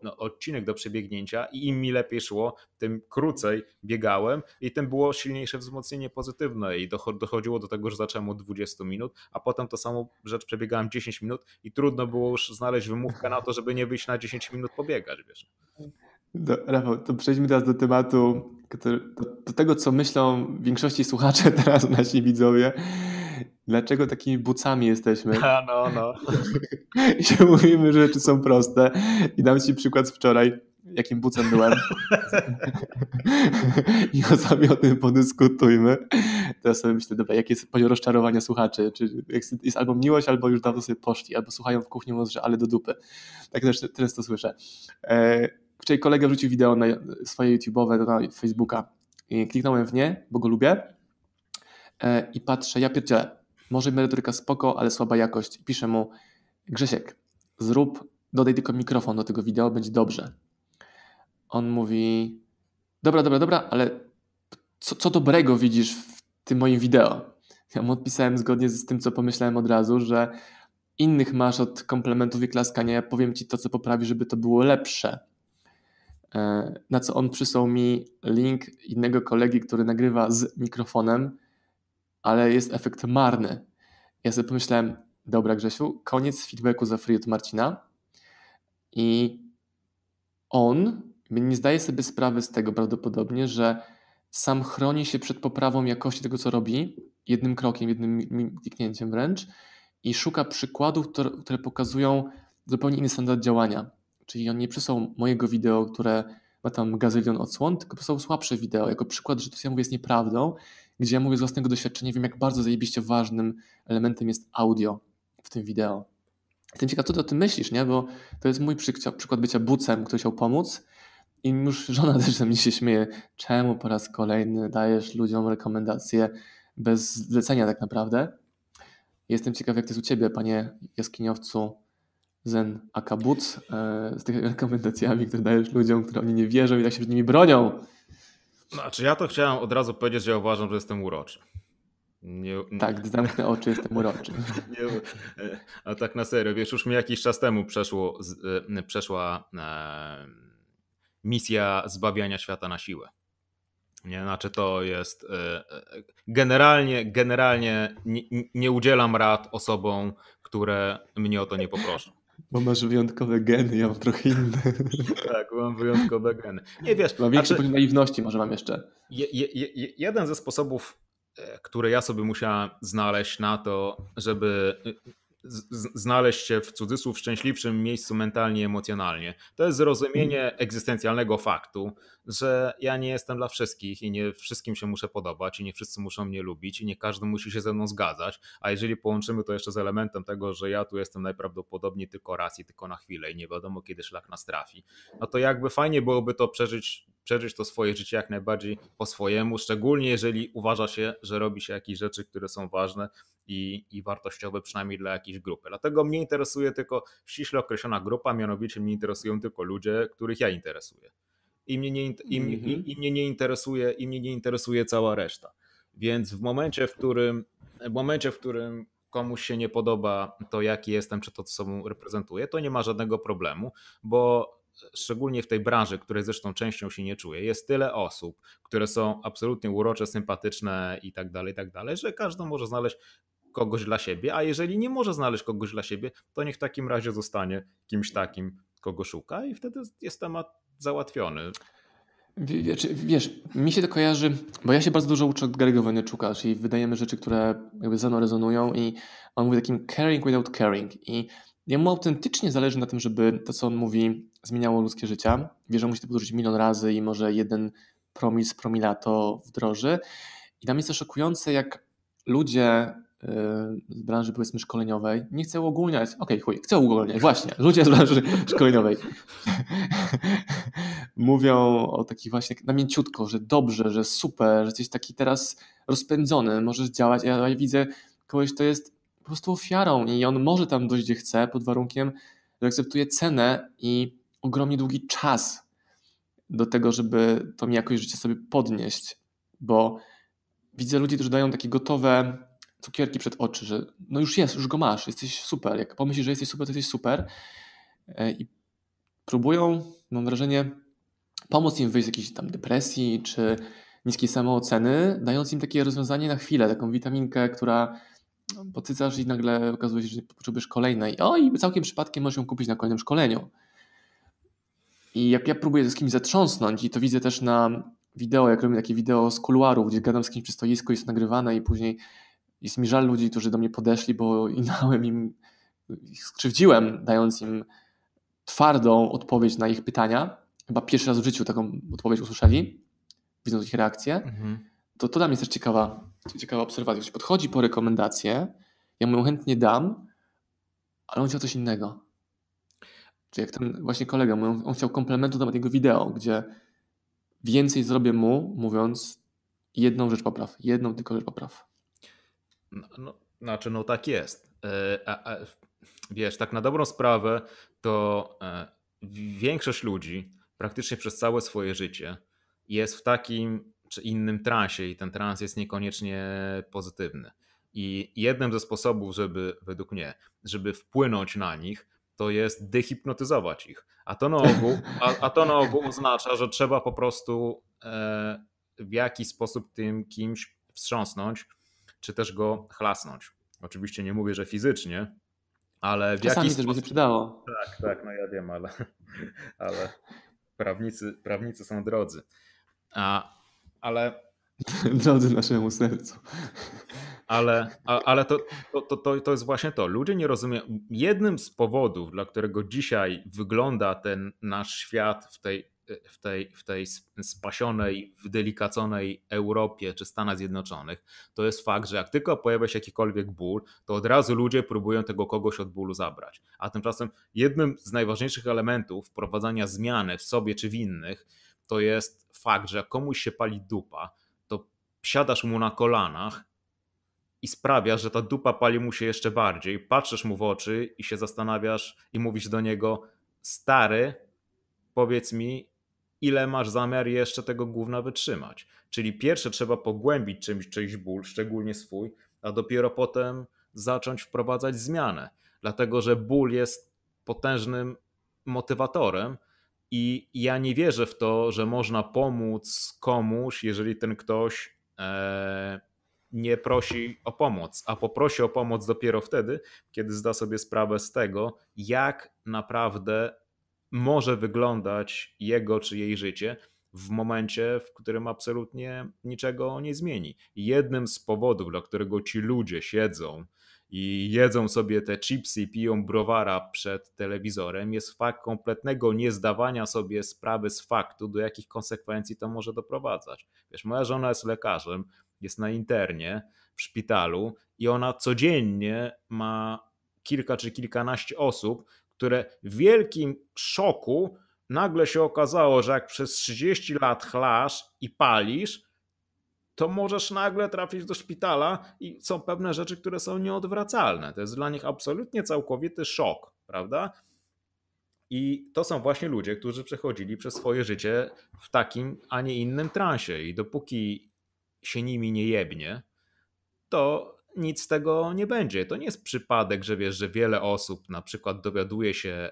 Speaker 2: no, odcinek do przebiegnięcia i im mi lepiej szło, tym krócej biegałem i tym było silniejsze wzmocnienie pozytywne i dochodziło do tego, że zacząłem od 20 minut, a potem to samo rzecz przebiegałem 10 minut i trudno było już znaleźć wymówkę na to, żeby nie wyjść na 10 minut pobiegać, wiesz.
Speaker 1: Do, Rafał, to przejdźmy teraz do tematu, do, do tego, co myślą większości słuchacze teraz, nasi widzowie dlaczego takimi bucami jesteśmy.
Speaker 2: A, no, no.
Speaker 1: I się mówimy, że rzeczy są proste. I dam Ci przykład z wczoraj, jakim bucem byłem. I o sobie o tym podyskutujmy. Teraz sobie myślę, dobra, jakie jest poziom rozczarowania słuchaczy? Czy jest albo miłość, albo już dawno sobie poszli, albo słuchają w kuchni, mówiąc, że ale do dupy. Tak też często słyszę. E, wczoraj kolega wrzucił wideo na swoje YouTube'owe, na Facebooka. I kliknąłem w nie, bo go lubię. E, I patrzę, ja pierdzielę może merytoryka spoko, ale słaba jakość. Piszę mu, Grzesiek, zrób, dodaj tylko mikrofon do tego wideo, będzie dobrze. on mówi: Dobra, dobra, dobra, ale co, co dobrego widzisz w tym moim wideo? Ja mu odpisałem zgodnie z tym, co pomyślałem od razu, że innych masz od komplementów i klaskania, ja powiem ci to, co poprawi, żeby to było lepsze. E, na co on przysłał mi link innego kolegi, który nagrywa z mikrofonem, ale jest efekt marny. Ja sobie pomyślałem, dobra Grzesiu, koniec feedbacku za free od Marcina i on nie zdaje sobie sprawy z tego prawdopodobnie, że sam chroni się przed poprawą jakości tego, co robi, jednym krokiem, jednym kliknięciem wręcz i szuka przykładów, które, pokazują zupełnie inny standard działania. Czyli on nie przysłał mojego wideo, które ma tam gazylion odsłon, tylko przysłał słabsze wideo, jako przykład, że to, co ja mówię, jest nieprawdą, gdzie ja mówię z własnego doświadczenia, wiem, jak bardzo zajebiście ważnym elementem jest audio w tym wideo. Jestem ciekaw, co ty o tym myślisz, nie? Bo to jest mój przykład bycia bucem, który chciał pomóc i już żona też ze mnie się śmieje. Czemu po raz kolejny dajesz ludziom rekomendacje bez zlecenia tak naprawdę? Jestem ciekaw, jak to jest u ciebie, panie jaskiniowcu Zen Akabuc, e, z tymi rekomendacjami, które dajesz ludziom, które oni nie wierzą i tak się przed nimi bronią.
Speaker 2: Znaczy ja to chciałem od razu powiedzieć, że ja uważam, że jestem uroczy.
Speaker 1: Nie, tak, gdy zamknę oczy, jestem uroczy. Nie,
Speaker 2: a tak na serio, wiesz, już mi jakiś czas temu przeszło, e, przeszła e, misja zbawiania świata na siłę. Nie, znaczy to jest e, generalnie, generalnie nie, nie udzielam rad osobom, które mnie o to nie poproszą.
Speaker 1: Bo masz wyjątkowe geny, ja mam trochę inne.
Speaker 2: Tak, mam wyjątkowe geny. Nie wiesz.
Speaker 1: Mam większy znaczy, naiwności może mam jeszcze.
Speaker 2: Je, je, je, jeden ze sposobów, e, które ja sobie musiałem znaleźć na to, żeby znaleźć się w cudzysłów szczęśliwszym miejscu mentalnie i emocjonalnie. To jest zrozumienie egzystencjalnego faktu, że ja nie jestem dla wszystkich i nie wszystkim się muszę podobać i nie wszyscy muszą mnie lubić i nie każdy musi się ze mną zgadzać, a jeżeli połączymy to jeszcze z elementem tego, że ja tu jestem najprawdopodobniej tylko raz i tylko na chwilę i nie wiadomo kiedy szlak nas trafi, no to jakby fajnie byłoby to przeżyć przeżyć to swoje życie jak najbardziej po swojemu, szczególnie jeżeli uważa się, że robi się jakieś rzeczy, które są ważne i, i wartościowe przynajmniej dla jakiejś grupy. Dlatego mnie interesuje tylko ściśle określona grupa, mianowicie mnie interesują tylko ludzie, których ja interesuję. I mnie nie, mm -hmm. i, i mnie nie interesuje, i mnie nie interesuje cała reszta. Więc w momencie, w którym, w momencie, w którym komuś się nie podoba to, jaki jestem, czy to, co sobą reprezentuję, to nie ma żadnego problemu, bo szczególnie w tej branży, której zresztą częścią się nie czuję, jest tyle osób, które są absolutnie urocze, sympatyczne i tak dalej, i tak dalej, że każdy może znaleźć kogoś dla siebie, a jeżeli nie może znaleźć kogoś dla siebie, to niech w takim razie zostanie kimś takim, kogo szuka i wtedy jest temat załatwiony.
Speaker 1: Wiesz, wiesz, mi się to kojarzy, bo ja się bardzo dużo uczę od Gary'ego Vaynerchuka, czyli wydajemy rzeczy, które jakby ze mną rezonują i on mówi takim caring without caring i jemu autentycznie zależy na tym, żeby to, co on mówi, zmieniało ludzkie życia. Wie, że musi to powtórzyć milion razy i może jeden promil z promila to wdroży. I dla mnie jest to szokujące, jak ludzie z branży powiedzmy szkoleniowej, nie chcę uogólniać, okej, okay, chuj, chcę uogólniać, właśnie, ludzie z branży szkoleniowej. Mówią o takich właśnie namięciutko, że dobrze, że super, że jesteś taki teraz rozpędzony, możesz działać, ja, ja widzę kogoś, kto jest po prostu ofiarą i on może tam dojść gdzie chce pod warunkiem, że akceptuje cenę i ogromnie długi czas do tego, żeby tą jakość życia sobie podnieść, bo widzę ludzi, którzy dają takie gotowe cukierki przed oczy, że no już jest, już go masz, jesteś super. Jak pomyślisz, że jesteś super, to jesteś super. E, I próbują, mam wrażenie, pomóc im wyjść z jakiejś tam depresji czy niskiej samooceny, dając im takie rozwiązanie na chwilę, taką witaminkę, która no, potycasz i nagle okazuje się, że potrzebujesz kolejnej. O, i całkiem przypadkiem możesz ją kupić na kolejnym szkoleniu. I jak ja próbuję z kimś zatrząsnąć i to widzę też na wideo, jak robię takie wideo z kuluarów, gdzie gadam z kimś przy stoisku, jest nagrywane i później jest mi żal ludzi, którzy do mnie podeszli, bo i dałem im, ich skrzywdziłem, dając im twardą odpowiedź na ich pytania. Chyba pierwszy raz w życiu taką odpowiedź usłyszeli, widząc ich reakcję. Mhm. To, to dla mnie jest też ciekawa, ciekawa obserwacja. Ktoś podchodzi po rekomendację, ja mu ją chętnie dam, ale on chciał coś innego. Czy jak ten właśnie kolega, on chciał komplementu do tego wideo, gdzie więcej zrobię mu, mówiąc jedną rzecz popraw, jedną tylko rzecz popraw.
Speaker 2: No, no, znaczy, no tak jest. E, a, a, wiesz, tak na dobrą sprawę, to e, większość ludzi praktycznie przez całe swoje życie jest w takim czy innym transie i ten trans jest niekoniecznie pozytywny. I jednym ze sposobów, żeby, według mnie, żeby wpłynąć na nich, to jest dehipnotyzować ich. A to na ogół, a, a to na ogół oznacza, że trzeba po prostu e, w jakiś sposób tym kimś wstrząsnąć, czy też go chlasnąć. Oczywiście nie mówię, że fizycznie, ale w
Speaker 1: Czasami
Speaker 2: jakiś
Speaker 1: też
Speaker 2: sposób...
Speaker 1: by się przydało.
Speaker 2: Tak, tak, no ja wiem, ale, ale prawnicy, prawnicy są drodzy. A, ale
Speaker 1: Drodzy naszemu sercu.
Speaker 2: ale, ale to, to, to, to jest właśnie to. Ludzie nie rozumieją. Jednym z powodów, dla którego dzisiaj wygląda ten nasz świat w tej, w tej, w tej spasionej, wdelikaconej Europie czy Stanach Zjednoczonych, to jest fakt, że jak tylko pojawia się jakikolwiek ból, to od razu ludzie próbują tego kogoś od bólu zabrać. A tymczasem jednym z najważniejszych elementów wprowadzania zmiany w sobie czy w innych to jest fakt, że jak komuś się pali dupa, to siadasz mu na kolanach i sprawiasz, że ta dupa pali mu się jeszcze bardziej. Patrzysz mu w oczy i się zastanawiasz i mówisz do niego: Stary, powiedz mi, ile masz zamiar jeszcze tego gówna wytrzymać. Czyli pierwsze trzeba pogłębić czymś, czyjś ból, szczególnie swój, a dopiero potem zacząć wprowadzać zmianę. Dlatego, że ból jest potężnym motywatorem i ja nie wierzę w to, że można pomóc komuś, jeżeli ten ktoś e, nie prosi o pomoc, a poprosi o pomoc dopiero wtedy, kiedy zda sobie sprawę z tego, jak naprawdę może wyglądać jego czy jej życie w momencie, w którym absolutnie niczego nie zmieni. Jednym z powodów, dla którego ci ludzie siedzą i jedzą sobie te chipsy i piją browara przed telewizorem, jest fakt kompletnego niezdawania sobie sprawy z faktu, do jakich konsekwencji to może doprowadzać. Wiesz, moja żona jest lekarzem, jest na internie w szpitalu i ona codziennie ma kilka czy kilkanaście osób, które w wielkim szoku nagle się okazało, że jak przez 30 lat chlasz i palisz, to możesz nagle trafić do szpitala i są pewne rzeczy, które są nieodwracalne. To jest dla nich absolutnie całkowity szok, prawda? I to są właśnie ludzie, którzy przechodzili przez swoje życie w takim, a nie innym transie. I dopóki się nimi nie jebnie, to nic z tego nie będzie. To nie jest przypadek, że wiesz, że wiele osób na przykład dowiaduje się,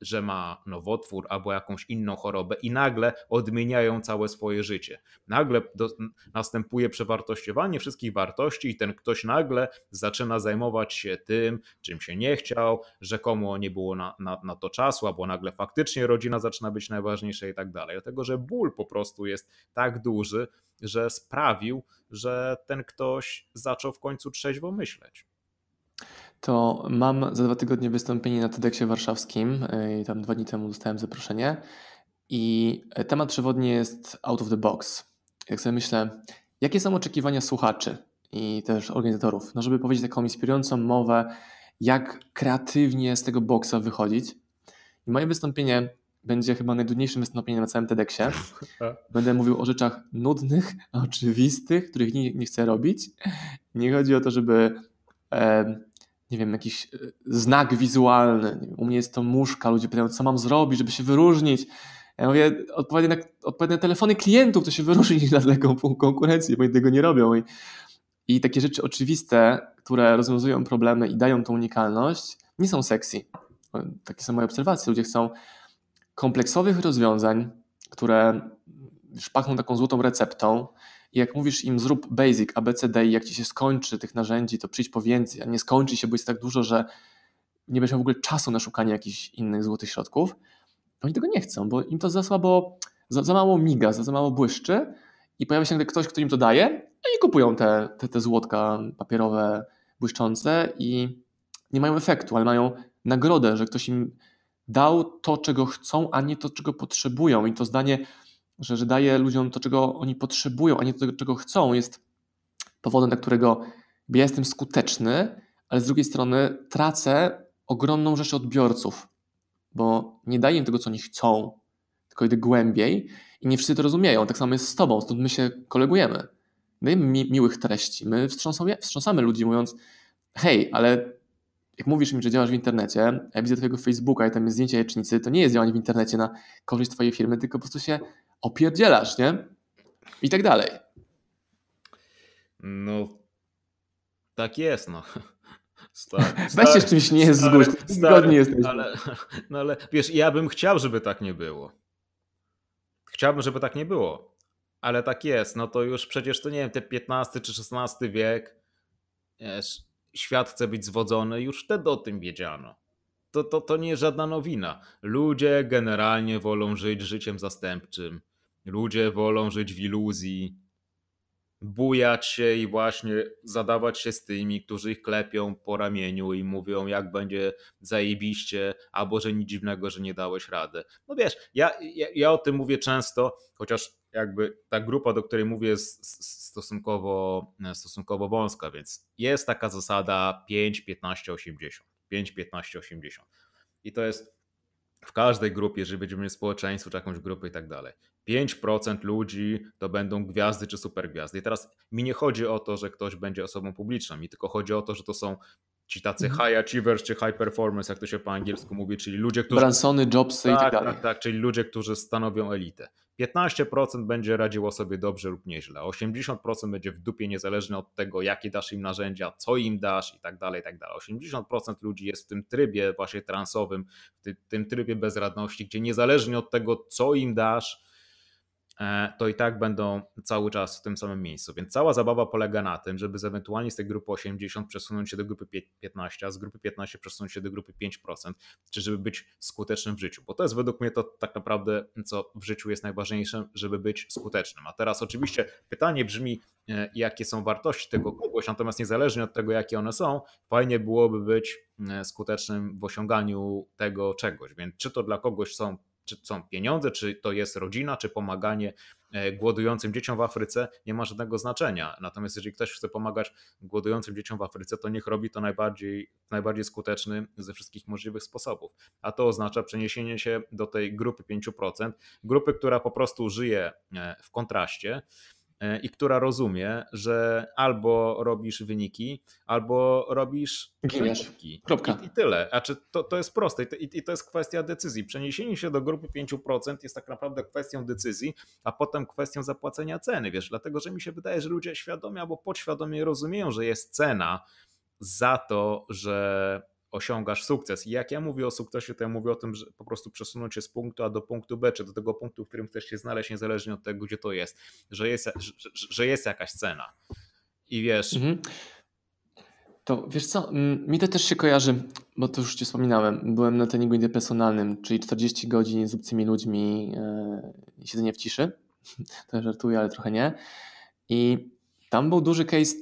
Speaker 2: że ma nowotwór albo jakąś inną chorobę i nagle odmieniają całe swoje życie. Nagle do, następuje przewartościowanie wszystkich wartości i ten ktoś nagle zaczyna zajmować się tym, czym się nie chciał, rzekomo nie było na, na, na to czasu, albo nagle faktycznie rodzina zaczyna być najważniejsza i tak dalej. Dlatego, że ból po prostu jest tak duży, że sprawił, że ten ktoś zaczął w końcu trzeźwo myśleć.
Speaker 1: To mam za dwa tygodnie wystąpienie na TEDxie warszawskim. I tam dwa dni temu dostałem zaproszenie. I temat przewodni jest out of the box. Jak sobie myślę, jakie są oczekiwania słuchaczy i też organizatorów, no żeby powiedzieć taką inspirującą mowę, jak kreatywnie z tego boksa wychodzić. I moje wystąpienie będzie chyba najdudniejszym wystąpieniem na całym TEDxie. Będę mówił o rzeczach nudnych, oczywistych, których nie, nie chcę robić. Nie chodzi o to, żeby e, nie wiem, jakiś e, znak wizualny. U mnie jest to muszka, ludzie pytają, co mam zrobić, żeby się wyróżnić. Ja mówię, odpowiednie na, na telefony klientów, to się wyróżnić na taką konkurencję, bo oni tego nie robią. I, I takie rzeczy oczywiste, które rozwiązują problemy i dają tą unikalność, nie są sexy. Takie są moje obserwacje. Ludzie chcą kompleksowych rozwiązań, które szpachną taką złotą receptą jak mówisz im zrób basic, ABCD i jak ci się skończy tych narzędzi, to przyjdź po więcej, a nie skończy się, bo jest tak dużo, że nie będziesz w ogóle czasu na szukanie jakichś innych złotych środków. Oni tego nie chcą, bo im to za słabo, za, za mało miga, za, za mało błyszczy i pojawia się ktoś, kto im to daje no i kupują te, te, te złotka papierowe, błyszczące i nie mają efektu, ale mają nagrodę, że ktoś im dał to, czego chcą, a nie to, czego potrzebują. I to zdanie, że, że daje ludziom to, czego oni potrzebują, a nie to, czego chcą, jest powodem, dla którego ja jestem skuteczny, ale z drugiej strony tracę ogromną rzeszę odbiorców, bo nie daję im tego, co oni chcą, tylko idę głębiej i nie wszyscy to rozumieją. Tak samo jest z tobą, stąd my się kolegujemy. Dajemy mi, miłych treści, my wstrząsamy, wstrząsamy ludzi mówiąc hej, ale jak mówisz mi, że działasz w internecie, ja widzę twojego Facebooka i tam jest zdjęcie jajecznicy, to nie jest działanie w internecie na korzyść twojej firmy, tylko po prostu się opierdzielasz, nie? I tak dalej.
Speaker 2: No, tak jest, no.
Speaker 1: Weź się z czymś nie jest zgódź, zgodnie jesteś.
Speaker 2: Ale, no ale wiesz, ja bym chciał, żeby tak nie było. Chciałbym, żeby tak nie było. Ale tak jest, no to już przecież to nie wiem, te 15 czy 16 wiek, wiesz, świat chce być zwodzony, już wtedy o tym wiedziano. To, to, to nie jest żadna nowina. Ludzie generalnie wolą żyć życiem zastępczym. Ludzie wolą żyć w iluzji, bujać się i właśnie zadawać się z tymi, którzy ich klepią po ramieniu i mówią, jak będzie zajebiście, albo że nic dziwnego, że nie dałeś rady. No wiesz, ja, ja, ja o tym mówię często, chociaż jakby ta grupa, do której mówię, jest stosunkowo, stosunkowo wąska, więc jest taka zasada 5, 15, 80. 5, 15, 80. I to jest w każdej grupie, jeżeli będziemy mieć społeczeństwo, czy jakąś grupę i tak dalej. 5% ludzi to będą gwiazdy czy supergwiazdy. I teraz mi nie chodzi o to, że ktoś będzie osobą publiczną, mi tylko chodzi o to, że to są ci tacy mhm. high achievers czy high performance, jak to się po angielsku mówi, czyli ludzie, którzy...
Speaker 1: Bransony, Jobsy tak, i tak dalej.
Speaker 2: Tak, tak, czyli ludzie, którzy stanowią elitę. 15% będzie radziło sobie dobrze lub nieźle, 80% będzie w dupie niezależnie od tego, jakie dasz im narzędzia, co im dasz i tak dalej, tak dalej. 80% ludzi jest w tym trybie właśnie transowym, w tym trybie bezradności, gdzie niezależnie od tego, co im dasz, to i tak będą cały czas w tym samym miejscu. Więc cała zabawa polega na tym, żeby ewentualnie z tej grupy 80 przesunąć się do grupy 15, a z grupy 15 przesunąć się do grupy 5%, czy żeby być skutecznym w życiu. Bo to jest według mnie to tak naprawdę, co w życiu jest najważniejsze, żeby być skutecznym. A teraz oczywiście pytanie brzmi, e, jakie są wartości tego kogoś, natomiast niezależnie od tego, jakie one są, fajnie byłoby być e, skutecznym w osiąganiu tego czegoś. Więc czy to dla kogoś są czy są pieniądze, czy to jest rodzina, czy pomaganie e, głodującym dzieciom w Afryce, nie ma żadnego znaczenia. Natomiast jeżeli ktoś chce pomagać głodującym dzieciom w Afryce, to niech robi to najbardziej, najbardziej skuteczny ze wszystkich możliwych sposobów. A to oznacza przeniesienie się do tej grupy 5%, grupy, która po prostu żyje e, w kontraście i która rozumie, że albo robisz wyniki, albo robisz
Speaker 1: wyniki. Kropka.
Speaker 2: I, I, tyle. A czy to, to jest proste I, i to jest kwestia decyzji. Przeniesienie się do grupy 5% jest tak naprawdę kwestią decyzji, a potem kwestią zapłacenia ceny, wiesz, dlatego, że mi się wydaje, że ludzie świadomie albo podświadomie rozumieją, że jest cena za to, że osiągasz sukces. I jak ja mówię o sukcesie, to ja mówię o tym, że po prostu przesunąć się z punktu A do punktu B, czy do tego punktu, w którym chcesz się znaleźć, niezależnie od tego, gdzie to jest, że jest, że, że jest jakaś cena. I wiesz. Mhm.
Speaker 1: To wiesz co, mi to też się kojarzy, bo to już Ci wspominałem. Byłem na treningu interpersonalnym, czyli 40 godzin z obcymi ludźmi, yy, siedzenie w ciszy. To żartuję, ale trochę nie. I tam był duży case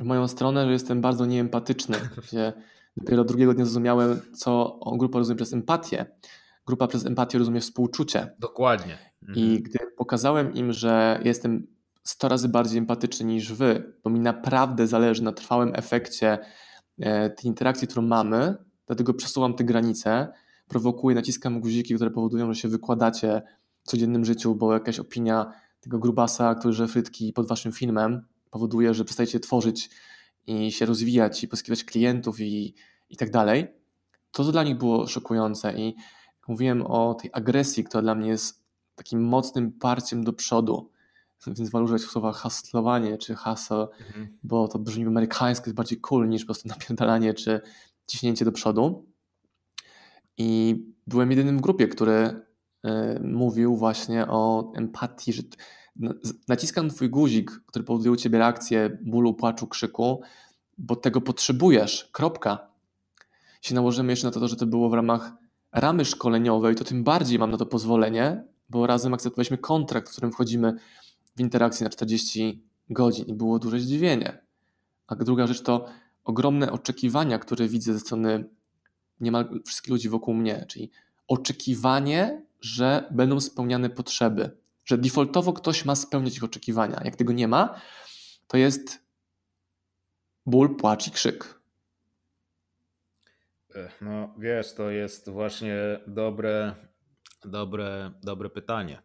Speaker 1: w moją stronę, że jestem bardzo nieempatyczny, gdzie Dopiero drugiego dnia zrozumiałem, co grupa rozumie przez empatię. Grupa przez empatię rozumie współczucie.
Speaker 2: Dokładnie.
Speaker 1: Mhm. I gdy pokazałem im, że jestem 100 razy bardziej empatyczny niż wy, bo mi naprawdę zależy na trwałym efekcie e, tej interakcji, którą mamy, dlatego przesuwam te granice, prowokuję, naciskam guziki, które powodują, że się wykładacie w codziennym życiu, bo jakaś opinia tego grubasa, który że frytki pod waszym filmem powoduje, że przestajecie tworzyć i się rozwijać i pozyskiwać klientów i, i tak dalej, to, to dla nich było szokujące i mówiłem o tej agresji, która dla mnie jest takim mocnym parciem do przodu, więc wolę używać słowa haslowanie czy hustle, mhm. bo to brzmi amerykańsko, jest bardziej cool niż po prostu napierdalanie czy ciśnięcie do przodu. I byłem jedynym w grupie, który y, mówił właśnie o empatii, że naciskam twój guzik, który powoduje u ciebie reakcję bólu, płaczu, krzyku, bo tego potrzebujesz. Kropka. Jeśli nałożymy jeszcze na to, że to było w ramach ramy szkoleniowej, to tym bardziej mam na to pozwolenie, bo razem akceptowaliśmy kontrakt, w którym wchodzimy w interakcję na 40 godzin i było duże zdziwienie. A druga rzecz to ogromne oczekiwania, które widzę ze strony niemal wszystkich ludzi wokół mnie, czyli oczekiwanie, że będą spełniane potrzeby że defaultowo ktoś ma spełniać ich oczekiwania. Jak tego nie ma, to jest ból, płacz i krzyk.
Speaker 2: No wiesz, to jest właśnie dobre, dobre, dobre pytanie.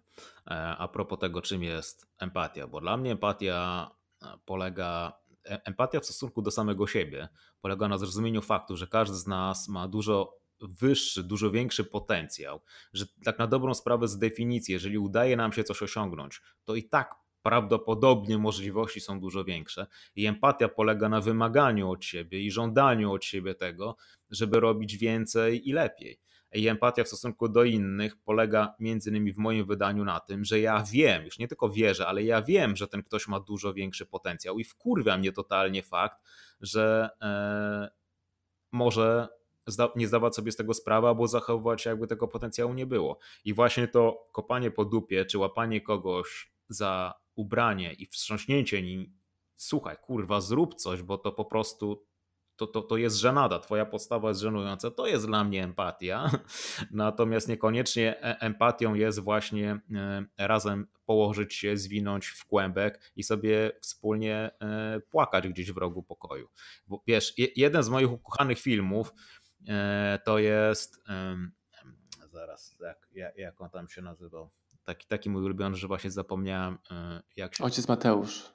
Speaker 2: E, a propos tego, czym jest empatia, bo dla mnie empatia e, polega empatia w stosunku do samego siebie polega na zrozumieniu faktu, że każdy z nas ma dużo wyższy, dużo większy potencjał, że tak na dobrą sprawę z definicji, jeżeli udaje nam się coś osiągnąć, to i tak prawdopodobnie możliwości są dużo większe. I empatia polega na wymaganiu od siebie i żądaniu od siebie tego, żeby robić więcej i lepiej. I empatia w stosunku do innych polega między innymi w moim wydaniu na tym, że ja wiem, już nie tylko wierzę, ale ja wiem, że ten ktoś ma dużo większy potencjał i wkurwia mnie totalnie fakt, że e, może nie zdawać sobie z tego sprawy, albo zachowywać się, jakby tego potencjału nie było. I właśnie to kopanie po dupie, czy łapanie kogoś za ubranie i wstrząśnięcie nim, słuchaj, kurwa, zrób coś, bo to po prostu to, to, to jest żenada, twoja postawa jest żenująca, to jest dla mnie empatia. Natomiast niekoniecznie e, empatią jest właśnie e, razem położyć się, zwinąć w kłębek i sobie wspólnie e, płakać gdzieś w rogu pokoju. Bo wiesz, jeden z moich ukochanych filmów to jest zaraz, jak, jak on tam się nazywał? Taki, taki mój ulubiony, że właśnie zapomniałem jak się...
Speaker 1: Ojciec Mateusz.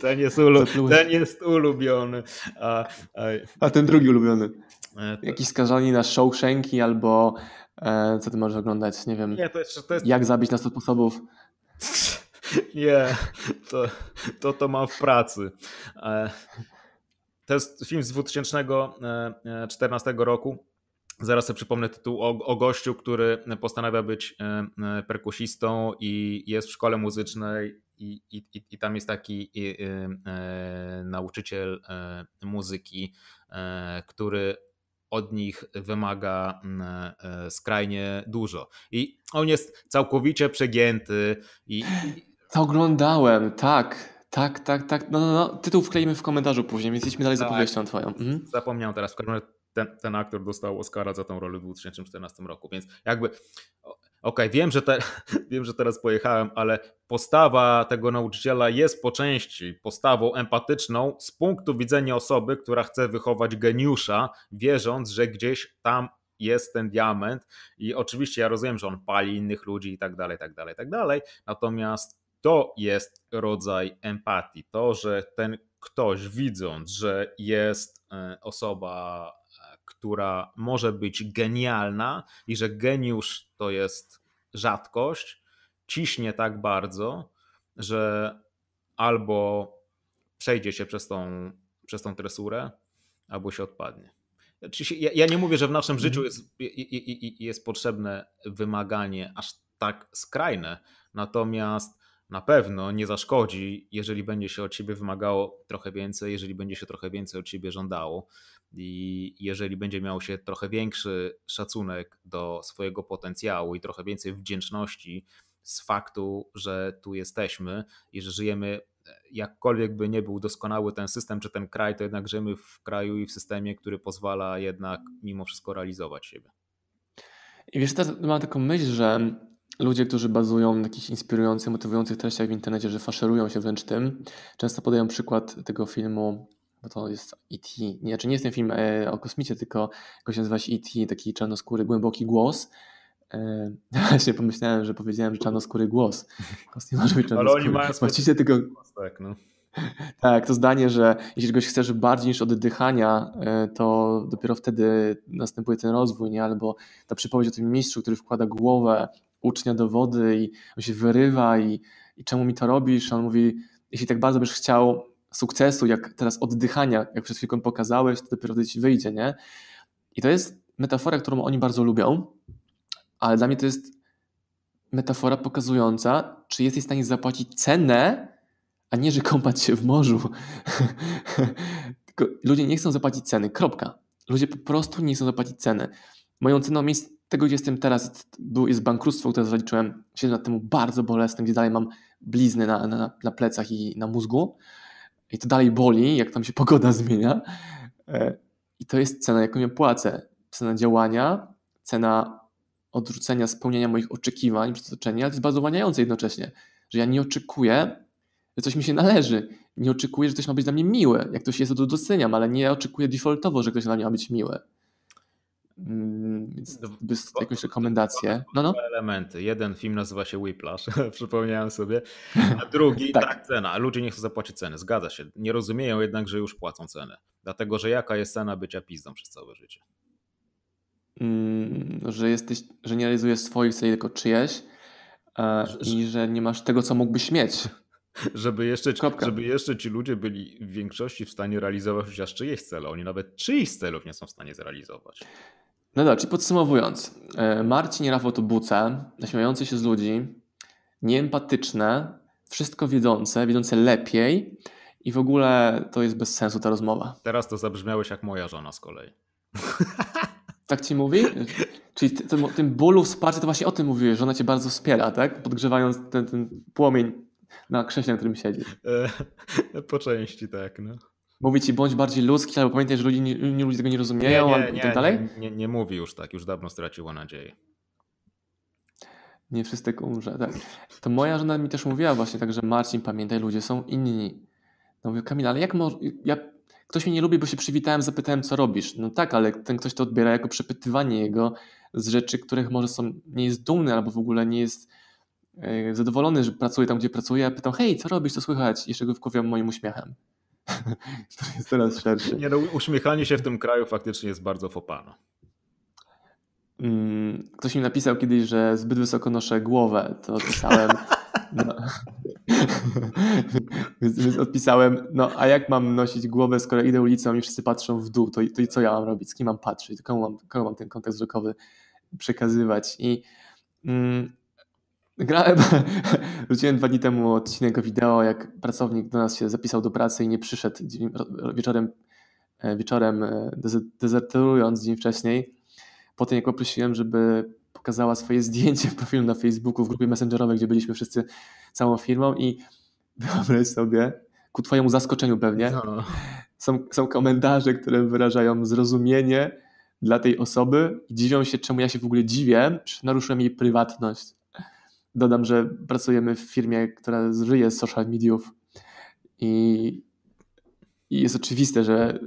Speaker 2: Ten jest, ulu... ten jest ulubiony. A,
Speaker 1: a... a ten drugi ulubiony. E, to... Jakiś skazani na Shawshanki albo e, co ty możesz oglądać? Nie wiem. Nie, to jest, to jest... Jak zabić na 100 sposobów.
Speaker 2: Nie, to, to to mam w pracy. E, to jest film z 2014 roku. Zaraz sobie przypomnę tytuł o, o gościu, który postanawia być perkusistą i jest w szkole muzycznej i, i, i tam jest taki e, nauczyciel e, muzyki, e, który od nich wymaga skrajnie dużo. I on jest całkowicie przegięty. I...
Speaker 1: To oglądałem, tak. Tak, tak, tak. No, no, no. Tytuł wkleimy w komentarzu później, więc jesteśmy dalej tak. zapowieścią twoją. Mhm.
Speaker 2: Zapomniałem teraz. W każdym razie ten, ten aktor dostał Oscara za tą rolę w 2014 roku, więc jakby Okej, okay, wiem, że te, wiem, że teraz pojechałem, ale postawa tego nauczyciela jest po części postawą empatyczną z punktu widzenia osoby, która chce wychować geniusza, wierząc, że gdzieś tam jest ten diament. I oczywiście ja rozumiem, że on pali innych ludzi i tak dalej, tak dalej, tak dalej. Natomiast to jest rodzaj empatii. To, że ten ktoś widząc, że jest e, osoba która może być genialna i że geniusz to jest rzadkość, ciśnie tak bardzo, że albo przejdzie się przez tą, przez tą tresurę, albo się odpadnie. Ja, ja nie mówię, że w naszym mhm. życiu jest, jest potrzebne wymaganie aż tak skrajne, natomiast na pewno nie zaszkodzi, jeżeli będzie się od ciebie wymagało trochę więcej, jeżeli będzie się trochę więcej od ciebie żądało. I jeżeli będzie miał się trochę większy szacunek do swojego potencjału i trochę więcej wdzięczności z faktu, że tu jesteśmy i że żyjemy, jakkolwiek by nie był doskonały ten system czy ten kraj, to jednak żyjemy w kraju i w systemie, który pozwala jednak mimo wszystko realizować siebie.
Speaker 1: I wiesz, teraz mam taką myśl, że ludzie, którzy bazują na jakichś inspirujących, motywujących treściach w internecie, że faszerują się wręcz tym, często podają przykład tego filmu bo to jest E.T. Nie, znaczy nie jest ten film e, o kosmicie, tylko nazywa się E.T., taki czarnoskóry, głęboki głos. E, właśnie pomyślałem, że powiedziałem, że czarnoskóry głos. Nie może być czarnoskóry. Ale oni mają Właściwie tego... Tak, no. tak, to zdanie, że jeśli czegoś chcesz bardziej niż oddychania, e, to dopiero wtedy następuje ten rozwój, nie? Albo ta przypowieść o tym mistrzu, który wkłada głowę ucznia do wody i on się wyrywa i, i czemu mi to robisz? On mówi, jeśli tak bardzo byś chciał sukcesu, jak teraz oddychania, jak przed chwilą pokazałeś, to dopiero wtedy ci wyjdzie, nie? I to jest metafora, którą oni bardzo lubią, ale dla mnie to jest metafora pokazująca, czy jesteś w stanie zapłacić cenę, a nie, że kąpać się w morzu. Ludzie nie chcą zapłacić ceny, kropka. Ludzie po prostu nie chcą zapłacić ceny. Moją ceną jest tego, gdzie jestem teraz, jest bankructwo, które zaliczyłem 7 lat temu, bardzo bolesne, gdzie dalej mam blizny na, na, na plecach i na mózgu i to dalej boli, jak tam się pogoda zmienia. E, I to jest cena, jaką ja płacę. Cena działania, cena odrzucenia spełniania moich oczekiwań przez otoczenie, ale to jest bardzo uwalniające jednocześnie, że ja nie oczekuję, że coś mi się należy. Nie oczekuję, że ktoś ma być dla mnie miły. Jak ktoś jest, to doceniam, ale nie oczekuję defaultowo, że ktoś dla mnie ma być miły. Mm, więc bez jakąś rekomendację. No, no.
Speaker 2: Dwa elementy. Jeden film nazywa się Whiplash, przypomniałem sobie. A drugi, tak. tak. cena. Ludzie nie chcą zapłacić ceny. Zgadza się. Nie rozumieją jednak, że już płacą cenę. Dlatego, że jaka jest cena bycia pizdą przez całe życie?
Speaker 1: Mm, że jesteś, że nie realizujesz swoich celów, tylko czyjeś e, i że nie masz tego, co mógłbyś mieć.
Speaker 2: Żeby jeszcze, żeby jeszcze ci ludzie byli w większości w stanie realizować chociaż czyjeś cele. Oni nawet czyichś celów nie są w stanie zrealizować.
Speaker 1: No dobrze, podsumowując. E, Marcin i Rafał to buce, naśmiewające się z ludzi, nieempatyczne, wszystko wiedzące, wiedzące lepiej i w ogóle to jest bez sensu ta rozmowa.
Speaker 2: Teraz to zabrzmiałeś jak moja żona z kolei.
Speaker 1: Tak ci mówi? Czyli ty, tym, tym bólu wsparcia to właśnie o tym mówiłeś, że ona cię bardzo wspiera, tak? Podgrzewając ten, ten płomień na krześle, na którym siedzi.
Speaker 2: E, po części tak, no.
Speaker 1: Mówi ci bądź bardziej ludzki, albo pamiętaj, że ludzie, nie, nie, ludzie tego nie rozumieją, nie, nie, nie, tak dalej?
Speaker 2: Nie, nie, nie mówi już tak, już dawno straciło nadzieję.
Speaker 1: Nie wszystko umrze, tak. To moja żona mi też mówiła właśnie tak, że Marcin, pamiętaj, ludzie są inni. No mówię, Kamila, ale jak może, ja, ktoś mnie nie lubi, bo się przywitałem, zapytałem, co robisz. No tak, ale ten ktoś to odbiera jako przepytywanie jego z rzeczy, których może są, nie jest dumny, albo w ogóle nie jest e, zadowolony, że pracuje tam, gdzie pracuje. Ja pytam, hej, co robisz, co słychać? Jeszcze go wkuwiam moim uśmiechem. jest teraz szerszy.
Speaker 2: Nie, no, uśmiechanie się w tym kraju faktycznie jest bardzo fopano.
Speaker 1: Mm, ktoś mi napisał kiedyś, że zbyt wysoko noszę głowę. To odpisałem. No. więc, więc, odpisałem, no a jak mam nosić głowę, skoro idę ulicą i wszyscy patrzą w dół, to, to co ja mam robić? Z kim mam patrzeć? Komu mam, komu mam ten kontekst wzrokowy przekazywać? I mm, Grałem, rzuciłem dwa dni temu odcinek wideo, jak pracownik do nas się zapisał do pracy i nie przyszedł wieczorem, e, wieczorem e, dezerterując dzień wcześniej. Potem jak poprosiłem, żeby pokazała swoje zdjęcie profilu na Facebooku w grupie messengerowej, gdzie byliśmy wszyscy całą firmą i wyobraź sobie, ku twojemu zaskoczeniu pewnie, no. są, są komentarze, które wyrażają zrozumienie dla tej osoby i dziwią się, czemu ja się w ogóle dziwię, że naruszyłem jej prywatność. Dodam, że pracujemy w firmie, która żyje z social mediów i, i jest oczywiste, że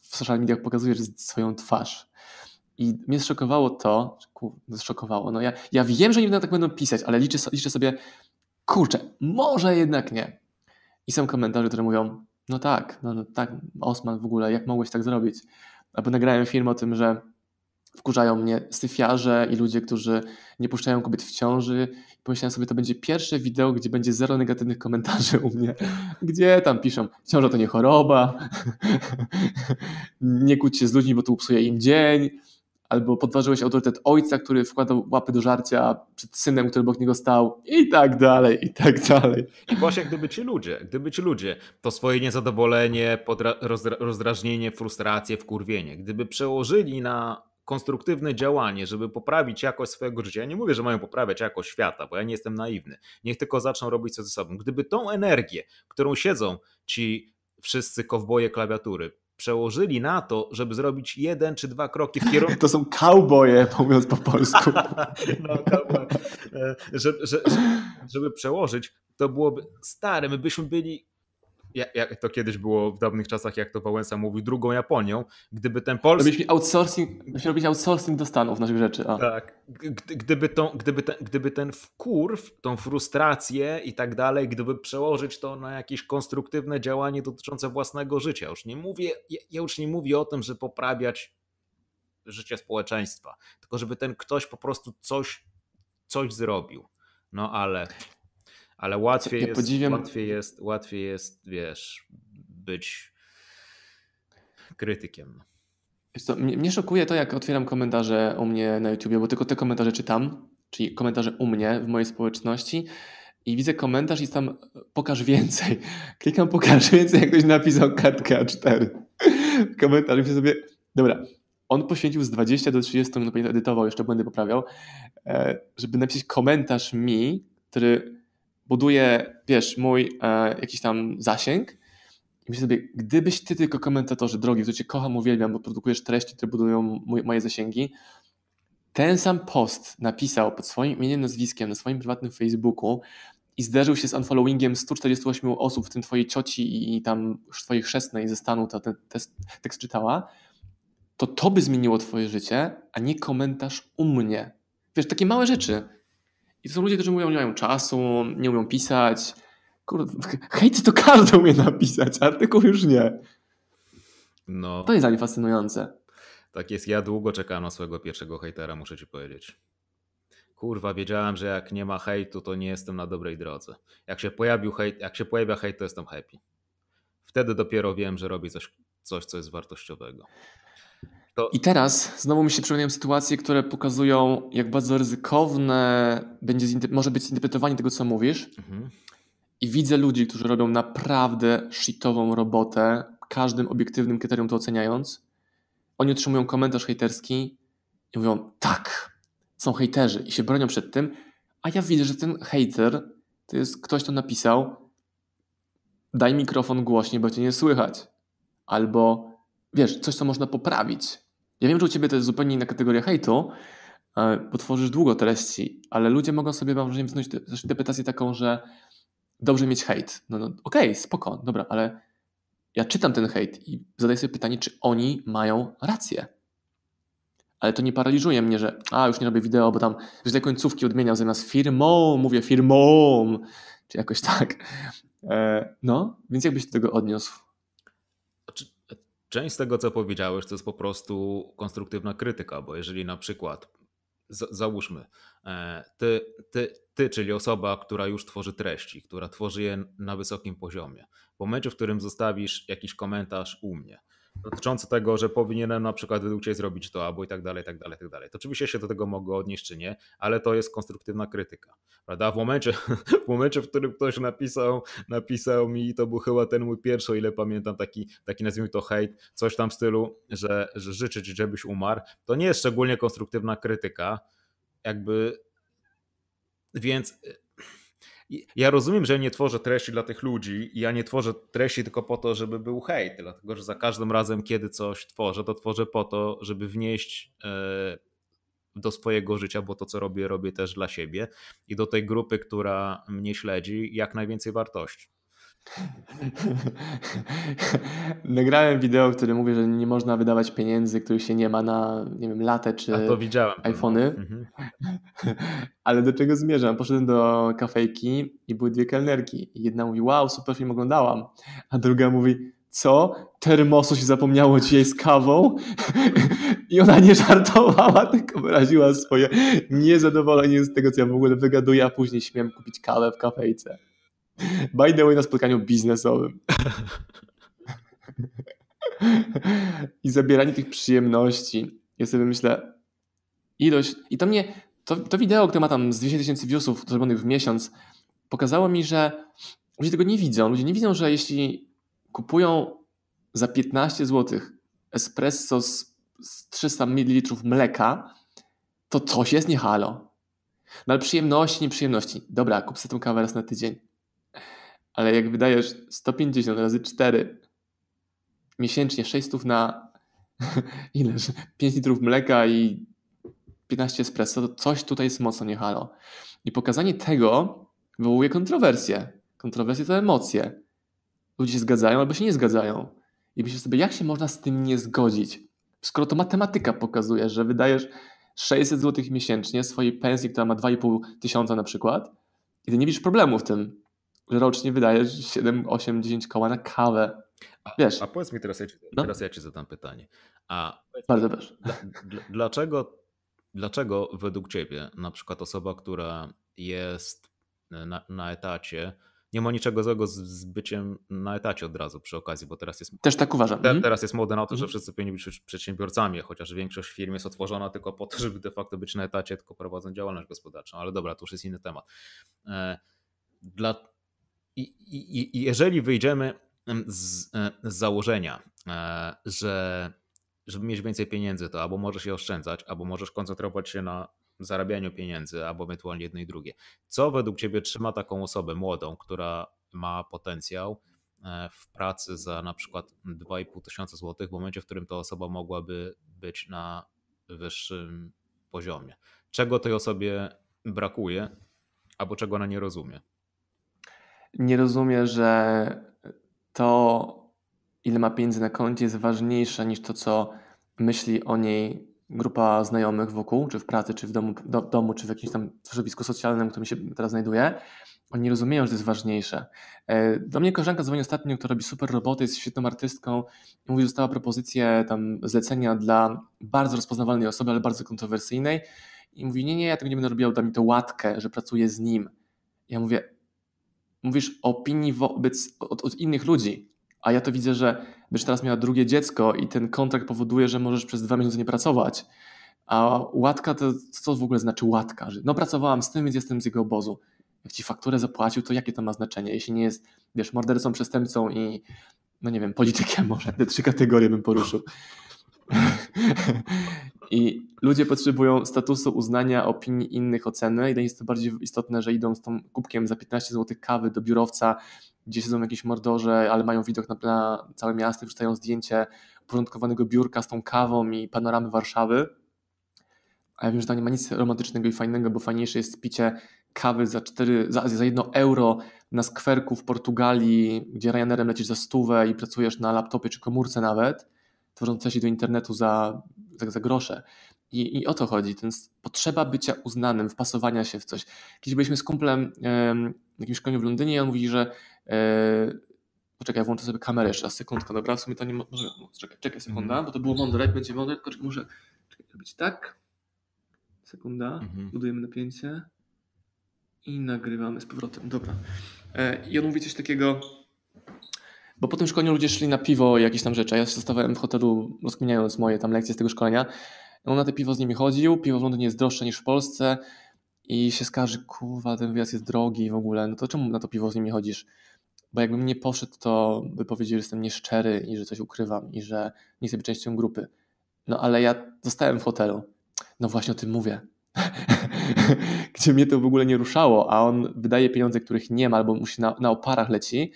Speaker 1: w social mediach pokazujesz swoją twarz. I mnie zszokowało to, zszokowało, no ja, ja wiem, że nie tak będą pisać, ale liczę, liczę sobie, kurczę, może jednak nie. I są komentarze, które mówią, no tak, no, no tak, Osman w ogóle, jak mogłeś tak zrobić? Albo nagrałem film o tym, że wkurzają mnie syfiarze i ludzie, którzy nie puszczają kobiet w ciąży. Pomyślałem sobie, to będzie pierwsze wideo, gdzie będzie zero negatywnych komentarzy u mnie. Gdzie tam piszą, ciąża to nie choroba, nie kłóć się z ludźmi, bo to psuje im dzień, albo podważyłeś autorytet ojca, który wkładał łapy do żarcia przed synem, który obok niego stał i tak dalej, i tak dalej.
Speaker 2: I właśnie gdyby ci ludzie, gdyby ci ludzie to swoje niezadowolenie, rozdrażnienie, frustrację, wkurwienie, gdyby przełożyli na konstruktywne działanie, żeby poprawić jakość swojego życia. Ja nie mówię, że mają poprawiać jakość świata, bo ja nie jestem naiwny. Niech tylko zaczną robić co ze sobą. Gdyby tą energię, którą siedzą ci wszyscy kowboje klawiatury, przełożyli na to, żeby zrobić jeden czy dwa kroki w kierunku.
Speaker 1: To są cowboye, mówiąc po polsku. no,
Speaker 2: cowboy. Żeby, żeby, żeby przełożyć, to byłoby stare. My byśmy byli jak to kiedyś było w dawnych czasach, jak to Wałęsa mówił, drugą Japonią, gdyby ten polski...
Speaker 1: Robiliśmy outsourcing, robić outsourcing do Stanów naszych rzeczy. A.
Speaker 2: Tak. Gdyby, to, gdyby, ten, gdyby ten wkurw, tą frustrację i tak dalej, gdyby przełożyć to na jakieś konstruktywne działanie dotyczące własnego życia. Już nie mówię, ja już nie mówię o tym, że poprawiać życie społeczeństwa, tylko żeby ten ktoś po prostu coś, coś zrobił. No ale ale łatwiej, ja jest, podziwiam... łatwiej, jest, łatwiej jest, wiesz, być krytykiem.
Speaker 1: Co, mnie, mnie szokuje to, jak otwieram komentarze u mnie na YouTube, bo tylko te komentarze czytam, czyli komentarze u mnie w mojej społeczności i widzę komentarz i tam pokaż więcej. Klikam pokaż więcej, jak ktoś napisał kartkę A4. komentarz i sobie, dobra, on poświęcił z 20 do 30 minut, edytował, jeszcze błędy poprawiał, e, żeby napisać komentarz mi, który buduje, wiesz, mój e, jakiś tam zasięg i myślę sobie, gdybyś ty tylko komentatorzy drogi, którzy cię kocham, uwielbiam, bo produkujesz treści, które budują mój, moje zasięgi, ten sam post napisał pod swoim imieniem, nazwiskiem na swoim prywatnym Facebooku i zderzył się z unfollowingiem 148 osób, w tym twojej cioci i tam twojej chrzestnej ze stanu, to ten tekst czytała, to to by zmieniło twoje życie, a nie komentarz u mnie. Wiesz, takie małe rzeczy. I to są ludzie, którzy mówią, nie mają czasu, nie umieją pisać. Kurde, hejty to każdy umie napisać, artykuł już nie.
Speaker 2: No,
Speaker 1: To jest dla mnie fascynujące.
Speaker 2: tak jest. Ja długo czekałem na swojego pierwszego hejtera, muszę ci powiedzieć. Kurwa, wiedziałem, że jak nie ma hejtu, to nie jestem na dobrej drodze. Jak się, pojawił hejt, jak się pojawia hejt, to jestem happy. Wtedy dopiero wiem, że robię coś, coś co jest wartościowego. To,
Speaker 1: I teraz znowu mi się przypominają sytuacje, które pokazują, jak bardzo ryzykowne będzie może być zinterpretowanie tego, co mówisz.
Speaker 2: mhm.
Speaker 1: I widzę ludzi, którzy robią naprawdę shitową robotę, każdym obiektywnym kryterium to oceniając. Oni otrzymują komentarz hejterski i mówią, tak, są hejterzy i się bronią przed tym, a ja widzę, że ten hejter to jest ktoś, kto napisał daj mikrofon głośniej, bo cię nie słychać. Albo, wiesz, coś, co można poprawić. Ja wiem, że u ciebie to jest zupełnie inna kategoria hejtu, e, bo tworzysz długo treści, ale ludzie mogą sobie, mam wrażenie, te- też interpretację taką, że dobrze mieć hejt. No, no okej, spoko, dobra, ale ja czytam ten hejt i zadaję sobie pytanie, czy oni mają rację. Ale to nie paraliżuje mnie, że a, już nie robię wideo, bo tam źle końcówki odmieniał zamiast firmą, mówię firmą, czy jakoś tak. E, no, więc jakbyś do tego odniósł?
Speaker 2: Część z tego, co powiedziałeś, to jest po prostu konstruktywna krytyka, bo jeżeli na przykład, za- załóżmy, e, ty, ty, ty, czyli osoba, która już tworzy treści, która tworzy je na wysokim poziomie, w momencie, w którym zostawisz jakiś komentarz u mnie, dotyczący tego, że powinienem na przykład według Ciebie zrobić to, albo i tak dalej, i tak dalej, i tak dalej. To oczywiście się do tego mogę odnieść, czy nie, ale to jest konstruktywna krytyka. Prawda? W momencie, w momencie, w którym ktoś napisał, napisał mi, to był chyba ten mój pierwszy, o ile pamiętam, taki, taki nazwijmy to hejt, coś tam w stylu, że, że życzę Ci, żebyś umarł, to nie jest szczególnie konstruktywna krytyka, jakby, więc ja rozumiem, że nie tworzę treści dla tych ludzi i ja nie tworzę treści tylko po to, żeby był hejt, dlatego że za każdym razem, kiedy coś tworzę, to tworzę po to, żeby wnieść e, do swojego życia, bo to, co robię, robię też dla siebie i do tej grupy, która mnie śledzi, jak najwięcej wartości.
Speaker 1: Nagrałem wideo, w którym mówię, że nie można wydawać pieniędzy, których się nie ma na, nie wiem, latę czy iPhony.
Speaker 2: Mhm.
Speaker 1: Ale do czego zmierzam? Poszedłem do kafejki i były dwie kelnerki. Jedna mówi, wow, super film oglądałam. A druga mówi, co? Termosu się zapomniało dzisiaj z kawą? I ona nie żartowała, tylko wyraziła swoje niezadowolenie z tego, co ja w ogóle wygaduję, a później śmiem kupić kawę w kafejce. By the way, na spotkaniu biznesowym. I zabieranie tych przyjemności. Ja sobie myślę, ilość. I to mnie, to, to wideo, które ma tam z 200 tysięcy viewsów zrobionych w miesiąc, pokazało mi, że ludzie tego nie widzą. Ludzie nie widzą, że jeśli kupują za 15 zł espresso z, z 300 ml mleka, to coś jest nie halo. No ale przyjemności, nieprzyjemności. Dobra, kup sobie tą kawę raz na tydzień. Ale jak wydajesz 150 razy 4 miesięcznie 600 na ileż? 5 litrów mleka i 15 espresso, to coś tutaj jest mocno nie halo. I pokazanie tego wywołuje kontrowersje. Kontrowersje to emocje. Ludzie się zgadzają albo się nie zgadzają. I myślę sobie, jak się można z tym nie zgodzić? Skoro to matematyka pokazuje, że wydajesz 600 zł miesięcznie swojej pensji, która ma 2,5 tysiąca na przykład, i ty nie widzisz problemu w tym, rocznie wydajesz 7, 8, 10 koła na kawę. Wiesz,
Speaker 2: A powiedz mi teraz, ja ci,
Speaker 1: No.
Speaker 2: teraz ja ci zadam pytanie. A
Speaker 1: bardzo proszę.
Speaker 2: Dla, dla, dlaczego, dlaczego według Ciebie na przykład osoba, która jest na, na etacie, nie ma niczego złego z, z byciem na etacie od razu przy okazji, bo teraz jest,
Speaker 1: Też tak uważam.
Speaker 2: te,
Speaker 1: Mhm.
Speaker 2: teraz jest moda na to, że
Speaker 1: Mhm.
Speaker 2: wszyscy powinni być przedsiębiorcami, chociaż większość firm jest otworzona tylko po to, żeby de facto być na etacie, tylko prowadząc działalność gospodarczą. Ale dobra, to już jest inny temat. E, Dla, i, i, jeżeli wyjdziemy em, z, e, z założenia, e, że żeby mieć więcej pieniędzy, to albo możesz je oszczędzać, albo możesz koncentrować się na zarabianiu pieniędzy, albo ewentualnie jedno i drugie. Co według Ciebie trzyma taką osobę młodą, która ma potencjał e, w pracy za na przykład 2,5 tysiąca złotych, w momencie, w którym ta osoba mogłaby być na wyższym poziomie? Czego tej osobie brakuje, albo czego ona nie rozumie?
Speaker 1: Nie rozumie, że to, ile ma pieniędzy na koncie, jest ważniejsze niż to, co myśli o niej grupa znajomych wokół, czy w pracy, czy w domu, do, domu czy w jakimś tam środowisku socjalnym, w którym się teraz znajduję, oni rozumieją, że to jest ważniejsze. E, do mnie koleżanka dzwoni ostatnio, która robi super roboty, jest świetną artystką mówi, że dostała propozycję tam zlecenia dla bardzo rozpoznawalnej osoby, ale bardzo kontrowersyjnej i mówi, nie, nie, ja tego nie będę robiła, da mi to łatkę, że pracuję z nim. Ja mówię, mówisz o opinii wobec, od, od innych ludzi, a ja to widzę, że będziesz teraz miała drugie dziecko i ten kontrakt powoduje, że możesz przez dwa miesiące nie pracować. A łatka to co w ogóle znaczy łatka? Że no pracowałam z tym, więc jestem z jego obozu. Jak ci fakturę zapłacił, to jakie to ma znaczenie? Jeśli nie jest, wiesz, mordercą, przestępcą i no nie wiem, politykiem może, te trzy kategorie bym poruszył. I ludzie potrzebują statusu uznania opinii innych, oceny i dla nich jest to bardziej istotne, że idą z tą kubkiem za 15 zł kawy do biurowca, gdzie siedzą jakieś mordorze, ale mają widok na, na całe miasto, wrzucają zdjęcie uporządkowanego biurka z tą kawą i panoramy Warszawy. A ja wiem, że tam nie ma nic romantycznego i fajnego, bo fajniejsze jest picie kawy za, 4, za, za 1 euro na skwerku w Portugalii, gdzie Ryanerem lecisz za stówę i pracujesz na laptopie czy komórce nawet, tworząc sesję do internetu za, za, za grosze. I, I o to chodzi, ten potrzeba bycia uznanym, wpasowania się w coś. Kiedyś byliśmy z kumplem w jakimś szkoleniu w Londynie i on mówi, że e, poczekaj, włączę sobie kamerę jeszcze raz, sekundkę, dobra, w sumie to nie może, no, czekaj, czekaj sekunda, mm. bo to było mądre, jak będzie mądre, tylko muszę czekaj, robić tak, sekunda, -hmm. budujemy napięcie i nagrywamy z powrotem, dobra. E, I on mówi coś takiego, bo po tym szkoleniu ludzie szli na piwo i jakieś tam rzeczy, ja zostawałem w hotelu rozkminiając moje tam lekcje z tego szkolenia, on na te piwo z nimi chodził, piwo w Londynie jest droższe niż w Polsce i się skarży, kurwa, ten wyjazd jest drogi w ogóle, no to czemu na to piwo z nimi chodzisz? Bo jakbym nie poszedł, to by powiedzieli, że jestem nieszczery i że coś ukrywam i że nie chcę być częścią grupy. No ale ja zostałem w hotelu. No właśnie o tym mówię. Gdzie mnie to w ogóle nie ruszało, a on wydaje pieniądze, których nie ma, albo musi na, na oparach leci,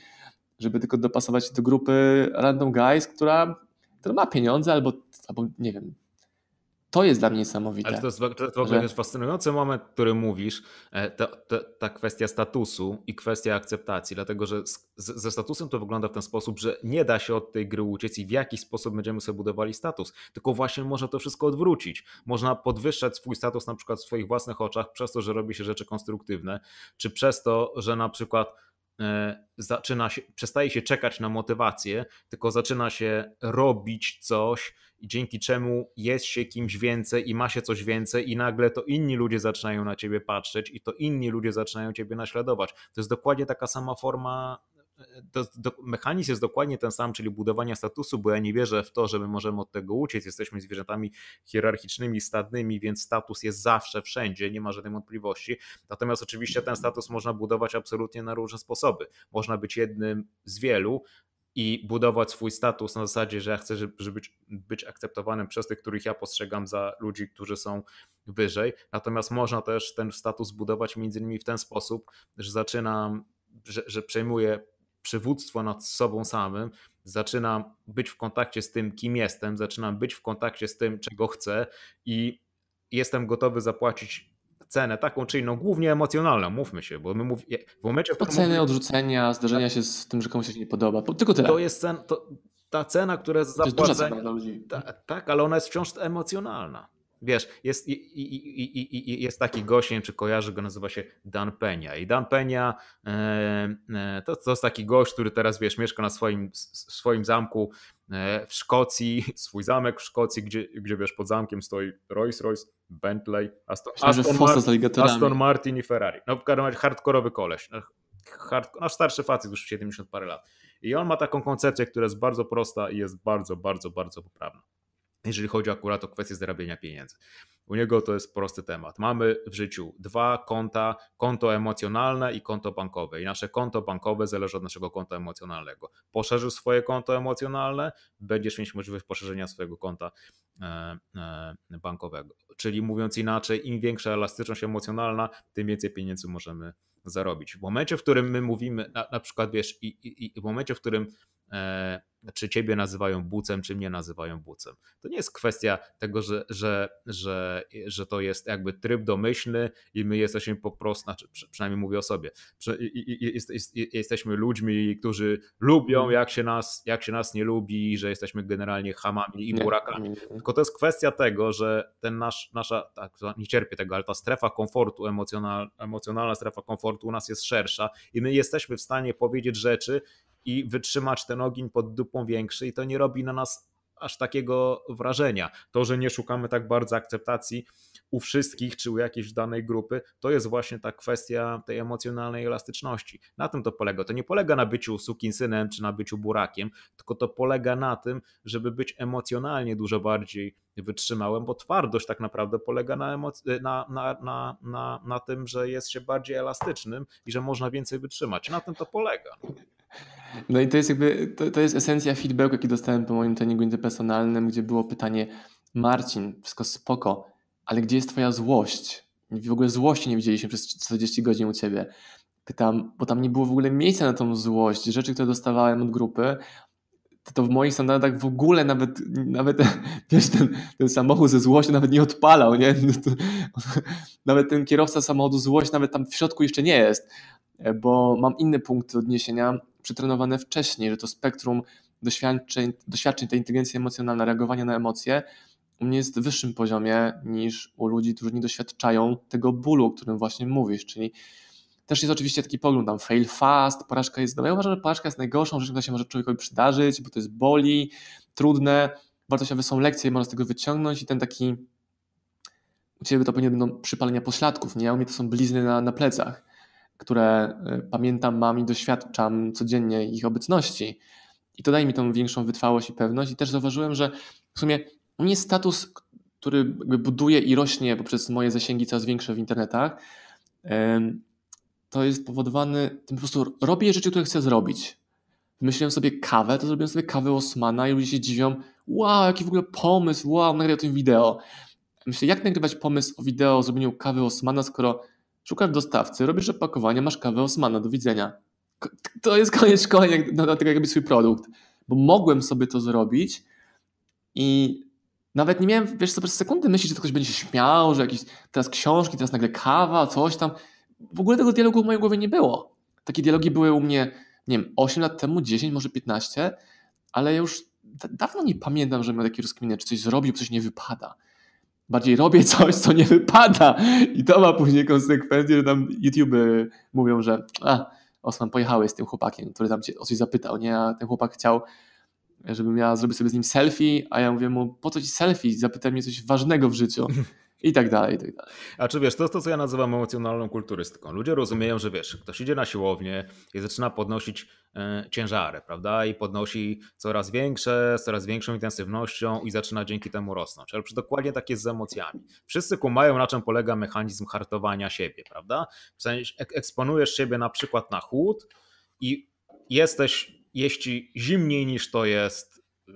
Speaker 1: żeby tylko dopasować do grupy random guys, która, która ma pieniądze albo, albo nie wiem, to jest dla mnie niesamowite.
Speaker 2: Ale to jest, to jest w ogóle że... fascynujący moment, który mówisz, e, ta, ta, ta, kwestia statusu i kwestia akceptacji, dlatego że z, ze statusem to wygląda w ten sposób, że nie da się od tej gry uciec i w jaki sposób będziemy sobie budowali status, tylko właśnie można to wszystko odwrócić. Można podwyższać swój status na przykład w swoich własnych oczach przez to, że robi się rzeczy konstruktywne, czy przez to, że na przykład zaczyna się, przestaje się czekać na motywację, tylko zaczyna się robić coś, dzięki czemu jest się kimś więcej i ma się coś więcej i nagle to inni ludzie zaczynają na ciebie patrzeć i to inni ludzie zaczynają ciebie naśladować. To jest dokładnie taka sama forma to, mechanizm jest dokładnie ten sam, czyli budowania statusu, bo ja nie wierzę w to, że my możemy od tego uciec. Jesteśmy zwierzętami hierarchicznymi, stadnymi, więc status jest zawsze wszędzie, nie ma żadnej wątpliwości. Natomiast oczywiście ten status można budować absolutnie na różne sposoby. Można być jednym z wielu, i budować swój status na zasadzie, że ja chcę żeby być, być akceptowanym przez tych, których ja postrzegam za ludzi, którzy są wyżej. Natomiast można też ten status budować między innymi w ten sposób, że zaczynam, że, że przejmuję przywództwo nad sobą samym, zaczynam być w kontakcie z tym, kim jestem, zaczynam być w kontakcie z tym, czego chcę i jestem gotowy zapłacić cenę taką czy inną, głównie emocjonalną, mówmy się, bo my mów... w momencie...
Speaker 1: Oceny, odrzucenia, zdarzenia tak. się z tym, że komuś się nie podoba, tylko tyle.
Speaker 2: To jest cen, to, ta cena, która jest zapłacona... Ta, tak, ale ona jest wciąż emocjonalna. Wiesz, jest, i, i, i, jest taki gość, nie wiem czy kojarzy go, nazywa się Dan Penia. I Dan Penia e, e, to, to jest taki gość, który teraz, wiesz, mieszka na swoim, swoim zamku e, w Szkocji, swój zamek w Szkocji, gdzie, gdzie wiesz, pod zamkiem stoi Rolls Royce, Bentley, Aston, Aston, Aston, Aston Martin i Ferrari. No w każdym razie hardkorowy koleś. No, hard, no starszy facet już 70 parę lat. I on ma taką koncepcję, która jest bardzo prosta i jest bardzo, bardzo, bardzo poprawna jeżeli chodzi akurat o kwestię zarabiania pieniędzy. U niego to jest prosty temat. Mamy w życiu dwa konta, konto emocjonalne i konto bankowe. I nasze konto bankowe zależy od naszego konta emocjonalnego. Poszerzysz swoje konto emocjonalne, będziesz mieć możliwość poszerzenia swojego konta e, e, bankowego. Czyli mówiąc inaczej, im większa elastyczność emocjonalna, tym więcej pieniędzy możemy zarobić. W momencie, w którym my mówimy, na, na przykład wiesz, i, i, i w momencie, w którym czy ciebie nazywają bucem, czy mnie nazywają bucem. To nie jest kwestia tego, że, że, że, że to jest jakby tryb domyślny i my jesteśmy po prostu, znaczy przynajmniej mówię o sobie, jest, jest, jesteśmy ludźmi, którzy lubią, mhm. jak się, nas, jak się nas nie lubi, że jesteśmy generalnie hamami i burakami. Tylko to jest kwestia tego, że ten nasz, nasza, tak, nie cierpię tego, ale ta strefa komfortu, emocjonal, emocjonalna strefa komfortu u nas jest szersza i my jesteśmy w stanie powiedzieć rzeczy, i wytrzymać ten ogień pod dupą większy i to nie robi na nas aż takiego wrażenia. To, że nie szukamy tak bardzo akceptacji u wszystkich czy u jakiejś danej grupy, to jest właśnie ta kwestia tej emocjonalnej elastyczności. Na tym to polega. To nie polega na byciu sukinsynem czy na byciu burakiem, tylko to polega na tym, żeby być emocjonalnie dużo bardziej wytrzymałym, bo twardość tak naprawdę polega na, emoc- na, na, na, na, na tym, że jest się bardziej elastycznym i że można więcej wytrzymać. Na tym to polega.
Speaker 1: No i to jest jakby, to, to jest esencja feedbacku, jaki dostałem po moim treningu interpersonalnym, gdzie było pytanie Marcin, wszystko spoko, ale gdzie jest twoja złość? W ogóle złości nie widzieliśmy przez 40 godzin u ciebie. Pytam, bo tam nie było w ogóle miejsca na tą złość. Rzeczy, które dostawałem od grupy, to, to w moich standardach w ogóle nawet, nawet wiesz, ten, ten samochód ze złością nawet nie odpalał, nie? Nawet ten kierowca samochodu złość nawet tam w środku jeszcze nie jest, bo mam inny punkt odniesienia przetrenowane wcześniej, że to spektrum doświadczeń, doświadczeń tej inteligencji emocjonalnej, reagowania na emocje u mnie jest w wyższym poziomie niż u ludzi, którzy nie doświadczają tego bólu, o którym właśnie mówisz, czyli też jest oczywiście taki pogląd tam fail fast, porażka jest dobra. Ja uważam, że porażka jest najgorszą rzeczą, która się może człowiekowi przydarzyć, bo to jest boli, trudne, wartościowe są lekcje, można z tego wyciągnąć i ten taki u Ciebie to pewnie będą przypalenia pośladków, nie? U mnie to są blizny na, na plecach które y, pamiętam, mam i doświadczam codziennie ich obecności. I to daje mi tą większą wytrwałość i pewność. I też zauważyłem, że w sumie u mnie status, który buduje i rośnie poprzez moje zasięgi coraz większe w internetach, to jest powodowany tym po prostu robię rzeczy, które chcę zrobić. Wymyśliłem sobie kawę, to zrobiłem sobie kawę Osmana i ludzie się dziwią, wow, jaki w ogóle pomysł, wow, nagraj o tym wideo. Myślę, jak nagrywać pomysł o wideo o zrobieniu kawy Osmana, skoro Szukasz dostawcy, robisz opakowanie, masz kawę Osmana, do widzenia. To jest koniec szkolenia na tego, jak robić swój produkt. Bo mogłem sobie to zrobić i nawet nie miałem, wiesz co, przez sekundy myśli, że ktoś będzie się śmiał, że jakieś teraz książki, teraz nagle kawa, coś tam. W ogóle tego dialogu w mojej głowie nie było. Takie dialogi były u mnie, nie wiem, 8 lat temu, 10, może 15, ale już dawno nie pamiętam, że miał takie rozkminę, czy coś zrobił, coś nie wypada bardziej robię coś, co nie wypada i to ma później konsekwencje, że tam YouTube mówią, że a, Osman pojechałeś z tym chłopakiem, który tam cię o coś zapytał, nie? A ten chłopak chciał, żebym ja zrobił sobie z nim selfie, a ja mówię mu, po co ci selfie? Zapytaj mnie coś ważnego w życiu. I tak dalej, i tak dalej.
Speaker 2: A czy wiesz, to jest to, co ja nazywam emocjonalną kulturystyką. Ludzie rozumieją, że wiesz, ktoś idzie na siłownię i zaczyna podnosić e, ciężary, prawda? I podnosi coraz większe, z coraz większą intensywnością i zaczyna dzięki temu rosnąć. Ale dokładnie tak jest z emocjami. Wszyscy kumają, na czym polega mechanizm hartowania siebie, prawda? W sensie eksponujesz siebie na przykład na chłód i jesteś, jeśli zimniej niż to jest y,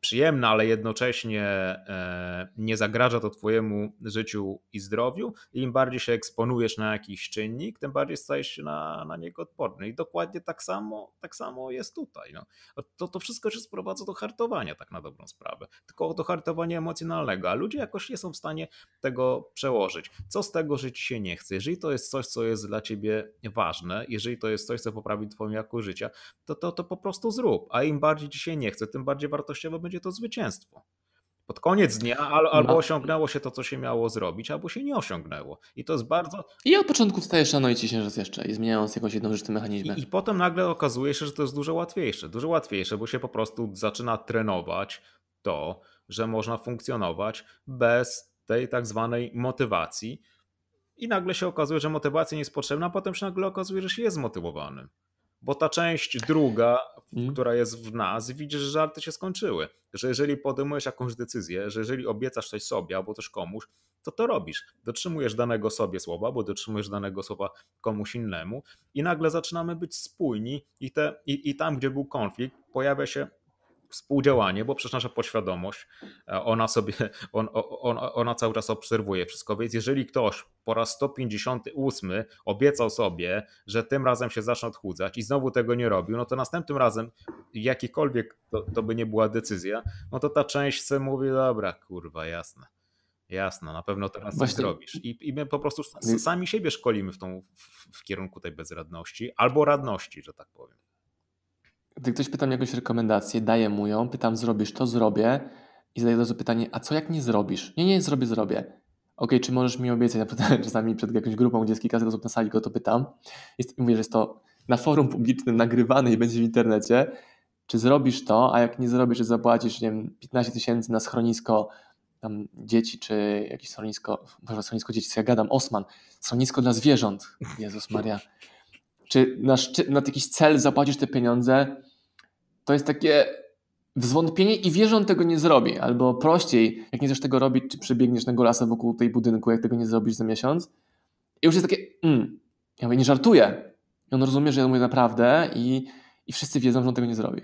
Speaker 2: przyjemne, ale jednocześnie e, nie zagraża to Twojemu życiu i zdrowiu. I im bardziej się eksponujesz na jakiś czynnik, tym bardziej stajesz się na, na niego odporny. I dokładnie tak samo, tak samo jest tutaj. No. To, to wszystko się sprowadza do hartowania, tak na dobrą sprawę. Tylko do hartowania emocjonalnego, a ludzie jakoś nie są w stanie tego przełożyć. Co z tego, że Ci się nie chce? Jeżeli to jest coś, co jest dla Ciebie ważne, jeżeli to jest coś, co poprawi Twoją jakość życia, to, to, to po prostu zrób. A im bardziej Ci się nie chce, tym bardziej wartościowo będzie to zwycięstwo. Pod koniec dnia albo osiągnęło się to, co się miało zrobić, albo się nie osiągnęło. I to jest bardzo.
Speaker 1: I od początku wstajesz rano i ciśniesz jeszcze, i zmieniając jakąś jedną rzecz w tym mechanizmie.
Speaker 2: I, I potem nagle okazuje się, że to jest dużo łatwiejsze. Dużo łatwiejsze, bo się po prostu zaczyna trenować to, że można funkcjonować bez tej tak zwanej motywacji. I nagle się okazuje, że motywacja nie jest potrzebna, a potem się nagle okazuje, że się jest zmotywowany. Bo ta część druga, mm. która jest w nas, widzi, że żarty się skończyły. Że jeżeli podejmujesz jakąś decyzję, że jeżeli obiecasz coś sobie albo też komuś, to to robisz. Dotrzymujesz danego sobie słowa, bo dotrzymujesz danego słowa komuś innemu i nagle zaczynamy być spójni i, te, i, i tam, gdzie był konflikt, pojawia się współdziałanie, bo przecież nasza podświadomość, e, ona sobie, on, on, ona cały czas obserwuje wszystko, więc jeżeli ktoś po raz 158 obiecał sobie, że tym razem się zacznie odchudzać i znowu tego nie robił, no to następnym razem jakikolwiek to, to by nie była decyzja, no to ta część se mówi, dobra, kurwa, jasne. Jasne, na pewno teraz Właśnie. coś zrobisz. I, I my po prostu sami siebie szkolimy w, tą, w, w kierunku tej bezradności albo radności, że tak powiem.
Speaker 1: Gdy ktoś pyta mnie jakąś rekomendację, daję mu ją, pytam, zrobisz to, zrobię i zadaję od razu pytanie, a co jak nie zrobisz? Nie, nie, zrobię, zrobię. Ok, czy możesz mi obiecać, na przykład czasami przed jakąś grupą, gdzie jest kilka osób na sali, go to pytam, jest, mówię, że jest to na forum publicznym nagrywane i będzie w internecie, czy zrobisz to, a jak nie zrobisz, czy zapłacisz nie wiem, 15 tysięcy na schronisko tam dzieci, czy jakieś schronisko, może schronisko dzieci, co ja gadam, Osman, schronisko dla zwierząt, Jezus Maria. Czy na, na jakiś cel zapłacisz te pieniądze, to jest takie zwątpienie i wie, że on tego nie zrobi. Albo prościej, jak nie chcesz tego robić, czy przebiegniesz na golasa wokół tej budynku, jak tego nie zrobisz za miesiąc. I już jest takie, mm, ja mówię, nie żartuję. I on rozumie, że ja mówię naprawdę i, i wszyscy wiedzą, że on tego nie zrobi.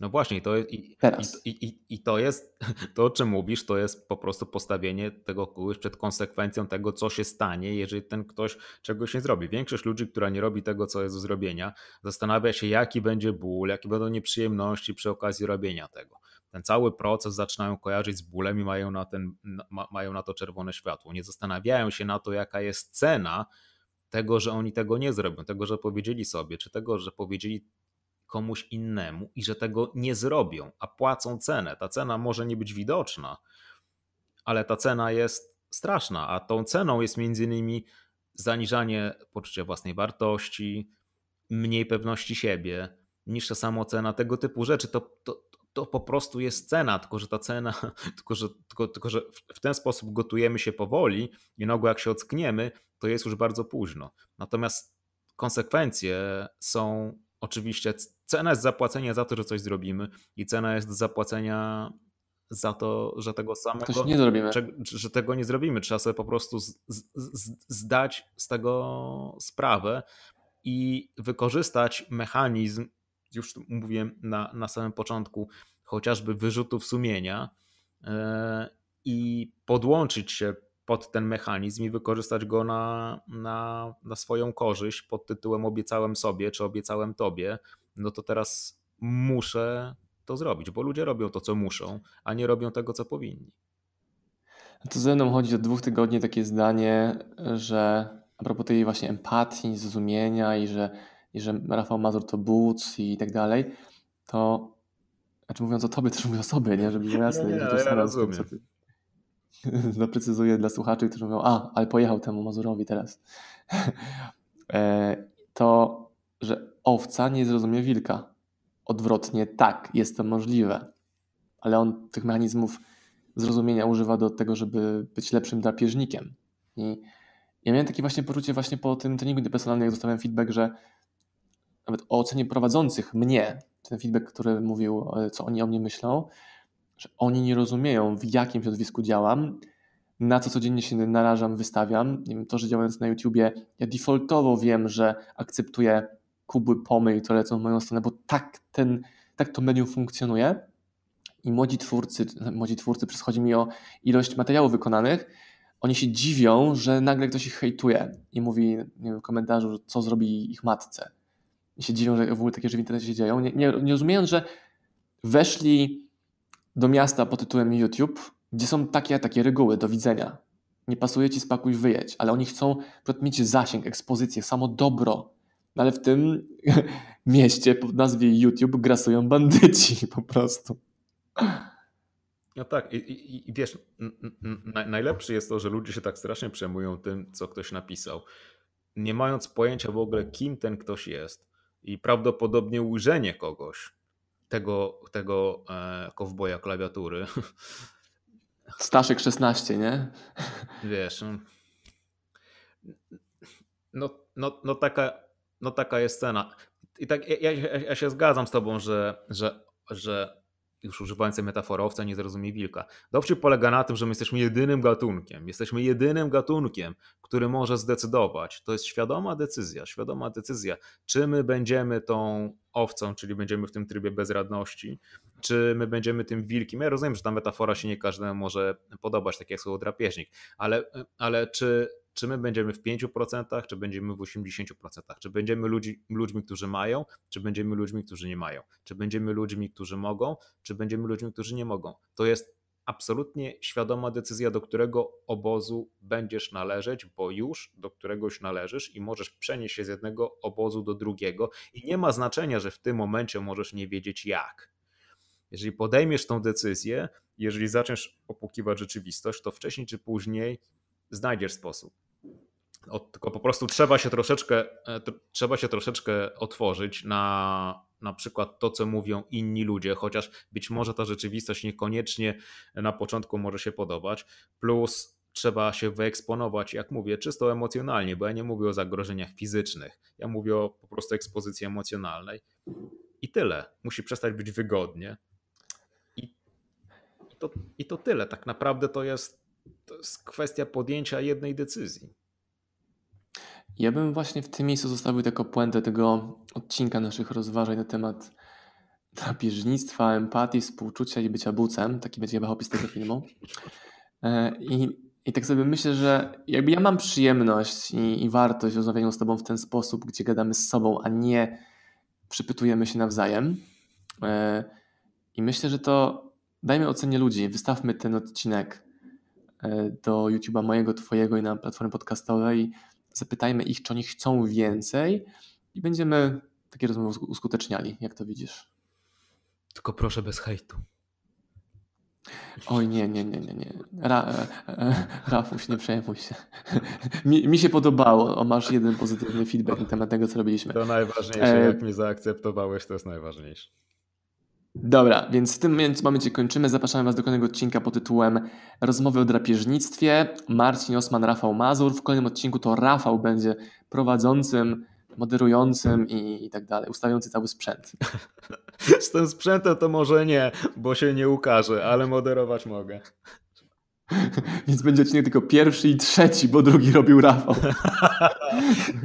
Speaker 2: No właśnie, to i, Teraz. I, i, i to jest, to o czym mówisz, to jest po prostu postawienie tego kogoś przed konsekwencją tego, co się stanie, jeżeli ten ktoś czegoś nie zrobi. Większość ludzi, która nie robi tego, co jest do zrobienia, zastanawia się, jaki będzie ból, jakie będą nieprzyjemności przy okazji robienia tego. Ten cały proces zaczynają kojarzyć z bólem i mają na, ten, ma, mają na to czerwone światło. Nie zastanawiają się na to, jaka jest cena tego, że oni tego nie zrobią, tego, że powiedzieli sobie, czy tego, że powiedzieli komuś innemu i że tego nie zrobią, a płacą cenę. Ta cena może nie być widoczna, ale ta cena jest straszna, a tą ceną jest między innymi zaniżanie poczucia własnej wartości, mniej pewności siebie, niższa samocena, tego typu rzeczy. To, to, to po prostu jest cena, tylko że ta cena, tylko że, tylko, tylko, że w ten sposób gotujemy się powoli i nagle jak się ockniemy, to jest już bardzo późno. Natomiast konsekwencje są oczywiście cena jest zapłacenia za to, że coś zrobimy i cena jest zapłacenia za to, że tego samego
Speaker 1: nie zrobimy.
Speaker 2: Że, że, tego nie zrobimy. Trzeba sobie po prostu z, z, zdać z tego sprawę i wykorzystać mechanizm, już mówiłem na, na samym początku, chociażby wyrzutów sumienia yy, i podłączyć się pod ten mechanizm i wykorzystać go na, na, na swoją korzyść pod tytułem obiecałem sobie czy obiecałem tobie, no to teraz muszę to zrobić, bo ludzie robią to, co muszą, a nie robią tego, co powinni.
Speaker 1: To ze mną chodzi od dwóch tygodni takie zdanie, że a propos tej właśnie empatii, zrozumienia i że, i że Rafał Mazur to Boots i tak dalej, to znaczy mówiąc o tobie, też mówię o sobie, nie? Żeby było jasne.
Speaker 2: Nie, nie,
Speaker 1: że to
Speaker 2: ja rozumiem. Tym,
Speaker 1: doprecyzuję dla słuchaczy, którzy mówią, a, ale pojechał temu Mazurowi teraz. E, to, że owca nie zrozumie wilka. Odwrotnie, tak, jest to możliwe, ale on tych mechanizmów zrozumienia używa do tego, żeby być lepszym drapieżnikiem. I ja miałem takie właśnie poczucie właśnie po tym treningu interpersonalnym, jak dostałem feedback, że nawet o ocenie prowadzących mnie, ten feedback, który mówił, e, co oni o mnie myślą, że oni nie rozumieją, w jakim środowisku działam, na co codziennie się narażam, wystawiam. Nie wiem, to, że działając na YouTubie, ja defaultowo wiem, że akceptuję kubły pomyj, które lecą w moją stronę, bo tak, ten, tak to medium funkcjonuje. I młodzi twórcy, młodzi twórcy, przychodzi mi o ilość materiałów wykonanych, oni się dziwią, że nagle ktoś ich hejtuje i mówi wiem, w komentarzu, co zrobi ich matce. I się dziwią, że w ogóle takie rzeczy w internecie się dzieją, nie, nie, nie rozumiejąc, że weszli do miasta pod tytułem YouTube, gdzie są takie, takie reguły do widzenia. Nie pasuje ci, spakuj, wyjedź, ale oni chcą mieć zasięg, ekspozycję, samo dobro. No ale w tym mieście pod nazwie YouTube grasują bandyci po prostu.
Speaker 2: No tak, i, i, i wiesz, najlepsze jest to, że ludzie się tak strasznie przejmują tym, co ktoś napisał, nie mając pojęcia w ogóle, kim ten ktoś jest. I prawdopodobnie ujrzenie kogoś, tego, tego e, kowboja klawiatury.
Speaker 1: Staszek 16, nie?
Speaker 2: Wiesz. No, no, no, no, taka, no taka jest cena. I tak ja, ja, ja się zgadzam z tobą, że, że, że już używając tej metafory, owca nie zrozumie wilka. Dowcip polega na tym, że my jesteśmy jedynym gatunkiem. Jesteśmy jedynym gatunkiem, który może zdecydować. To jest świadoma decyzja, świadoma decyzja, czy my będziemy tą owcą, czyli będziemy w tym trybie bezradności, czy my będziemy tym wilkiem. Ja rozumiem, że ta metafora się nie każdemu może podobać, tak jak słowo drapieżnik, ale, ale czy czy my będziemy w 5%, czy będziemy w 80%, czy będziemy ludzi, ludźmi, którzy mają, czy będziemy ludźmi, którzy nie mają, czy będziemy ludźmi, którzy mogą, czy będziemy ludźmi, którzy nie mogą. To jest absolutnie świadoma decyzja, do którego obozu będziesz należeć, bo już do któregoś należysz i możesz przenieść się z jednego obozu do drugiego i nie ma znaczenia, że w tym momencie możesz nie wiedzieć jak. Jeżeli podejmiesz tą decyzję, jeżeli zaczniesz opłukiwać rzeczywistość, to wcześniej czy później znajdziesz sposób. O, tylko po prostu trzeba się troszeczkę, e, trzeba się troszeczkę otworzyć na, na przykład to, co mówią inni ludzie, chociaż być może ta rzeczywistość niekoniecznie na początku może się podobać. Plus trzeba się wyeksponować, jak mówię, czysto emocjonalnie, bo ja nie mówię o zagrożeniach fizycznych, ja mówię o po prostu ekspozycji emocjonalnej. I tyle. Musi przestać być wygodnie. I, to, i to tyle. Tak naprawdę to jest, to jest kwestia podjęcia jednej decyzji.
Speaker 1: Ja bym właśnie w tym miejscu zostawił taką puentę tego odcinka naszych rozważań na temat drapieżnictwa, empatii, współczucia i bycia bucem. Taki będzie chyba opis tego filmu. E, I, I tak sobie myślę, że jakby ja mam przyjemność i, i wartość rozmawiania z Tobą w ten sposób, gdzie gadamy z sobą, a nie przypytujemy się nawzajem. E, I myślę, że to dajmy ocenie ludzi. Wystawmy ten odcinek e, do YouTube'a mojego, Twojego i na platformie podcastowej zapytajmy ich, czy oni chcą więcej i będziemy takie rozmowy uskuteczniali. Jak to widzisz?
Speaker 2: Tylko proszę bez hejtu.
Speaker 1: Oj, nie, nie, nie, nie, nie. Ra, e, e, Rafuś, nie przejmuj się. Mi, mi się podobało. O, masz jeden pozytywny feedback na temat tego, co robiliśmy.
Speaker 2: To najważniejsze, e... jak mnie zaakceptowałeś, to jest najważniejsze.
Speaker 1: Dobra, więc w tym momencie kończymy. Zapraszamy Was do kolejnego odcinka pod tytułem Rozmowy o drapieżnictwie. Marcin Osman, Rafał Mazur. W kolejnym odcinku to Rafał będzie prowadzącym, moderującym i, i tak dalej, ustawiający cały sprzęt.
Speaker 2: Z tym sprzętem to może nie, bo się nie ukaże, ale moderować mogę.
Speaker 1: Więc będzie odcinek tylko pierwszy i trzeci, bo drugi robił Rafał.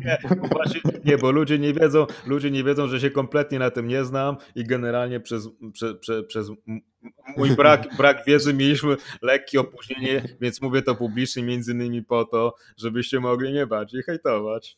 Speaker 2: nie, nie, bo ludzie nie wiedzą, ludzie nie wiedzą, że się kompletnie na tym nie znam i generalnie przez, prze, prze, przez mój brak, brak wiedzy mieliśmy lekkie opóźnienie, więc mówię to publicznie między innymi po to, żebyście mogli mnie bardziej hejtować.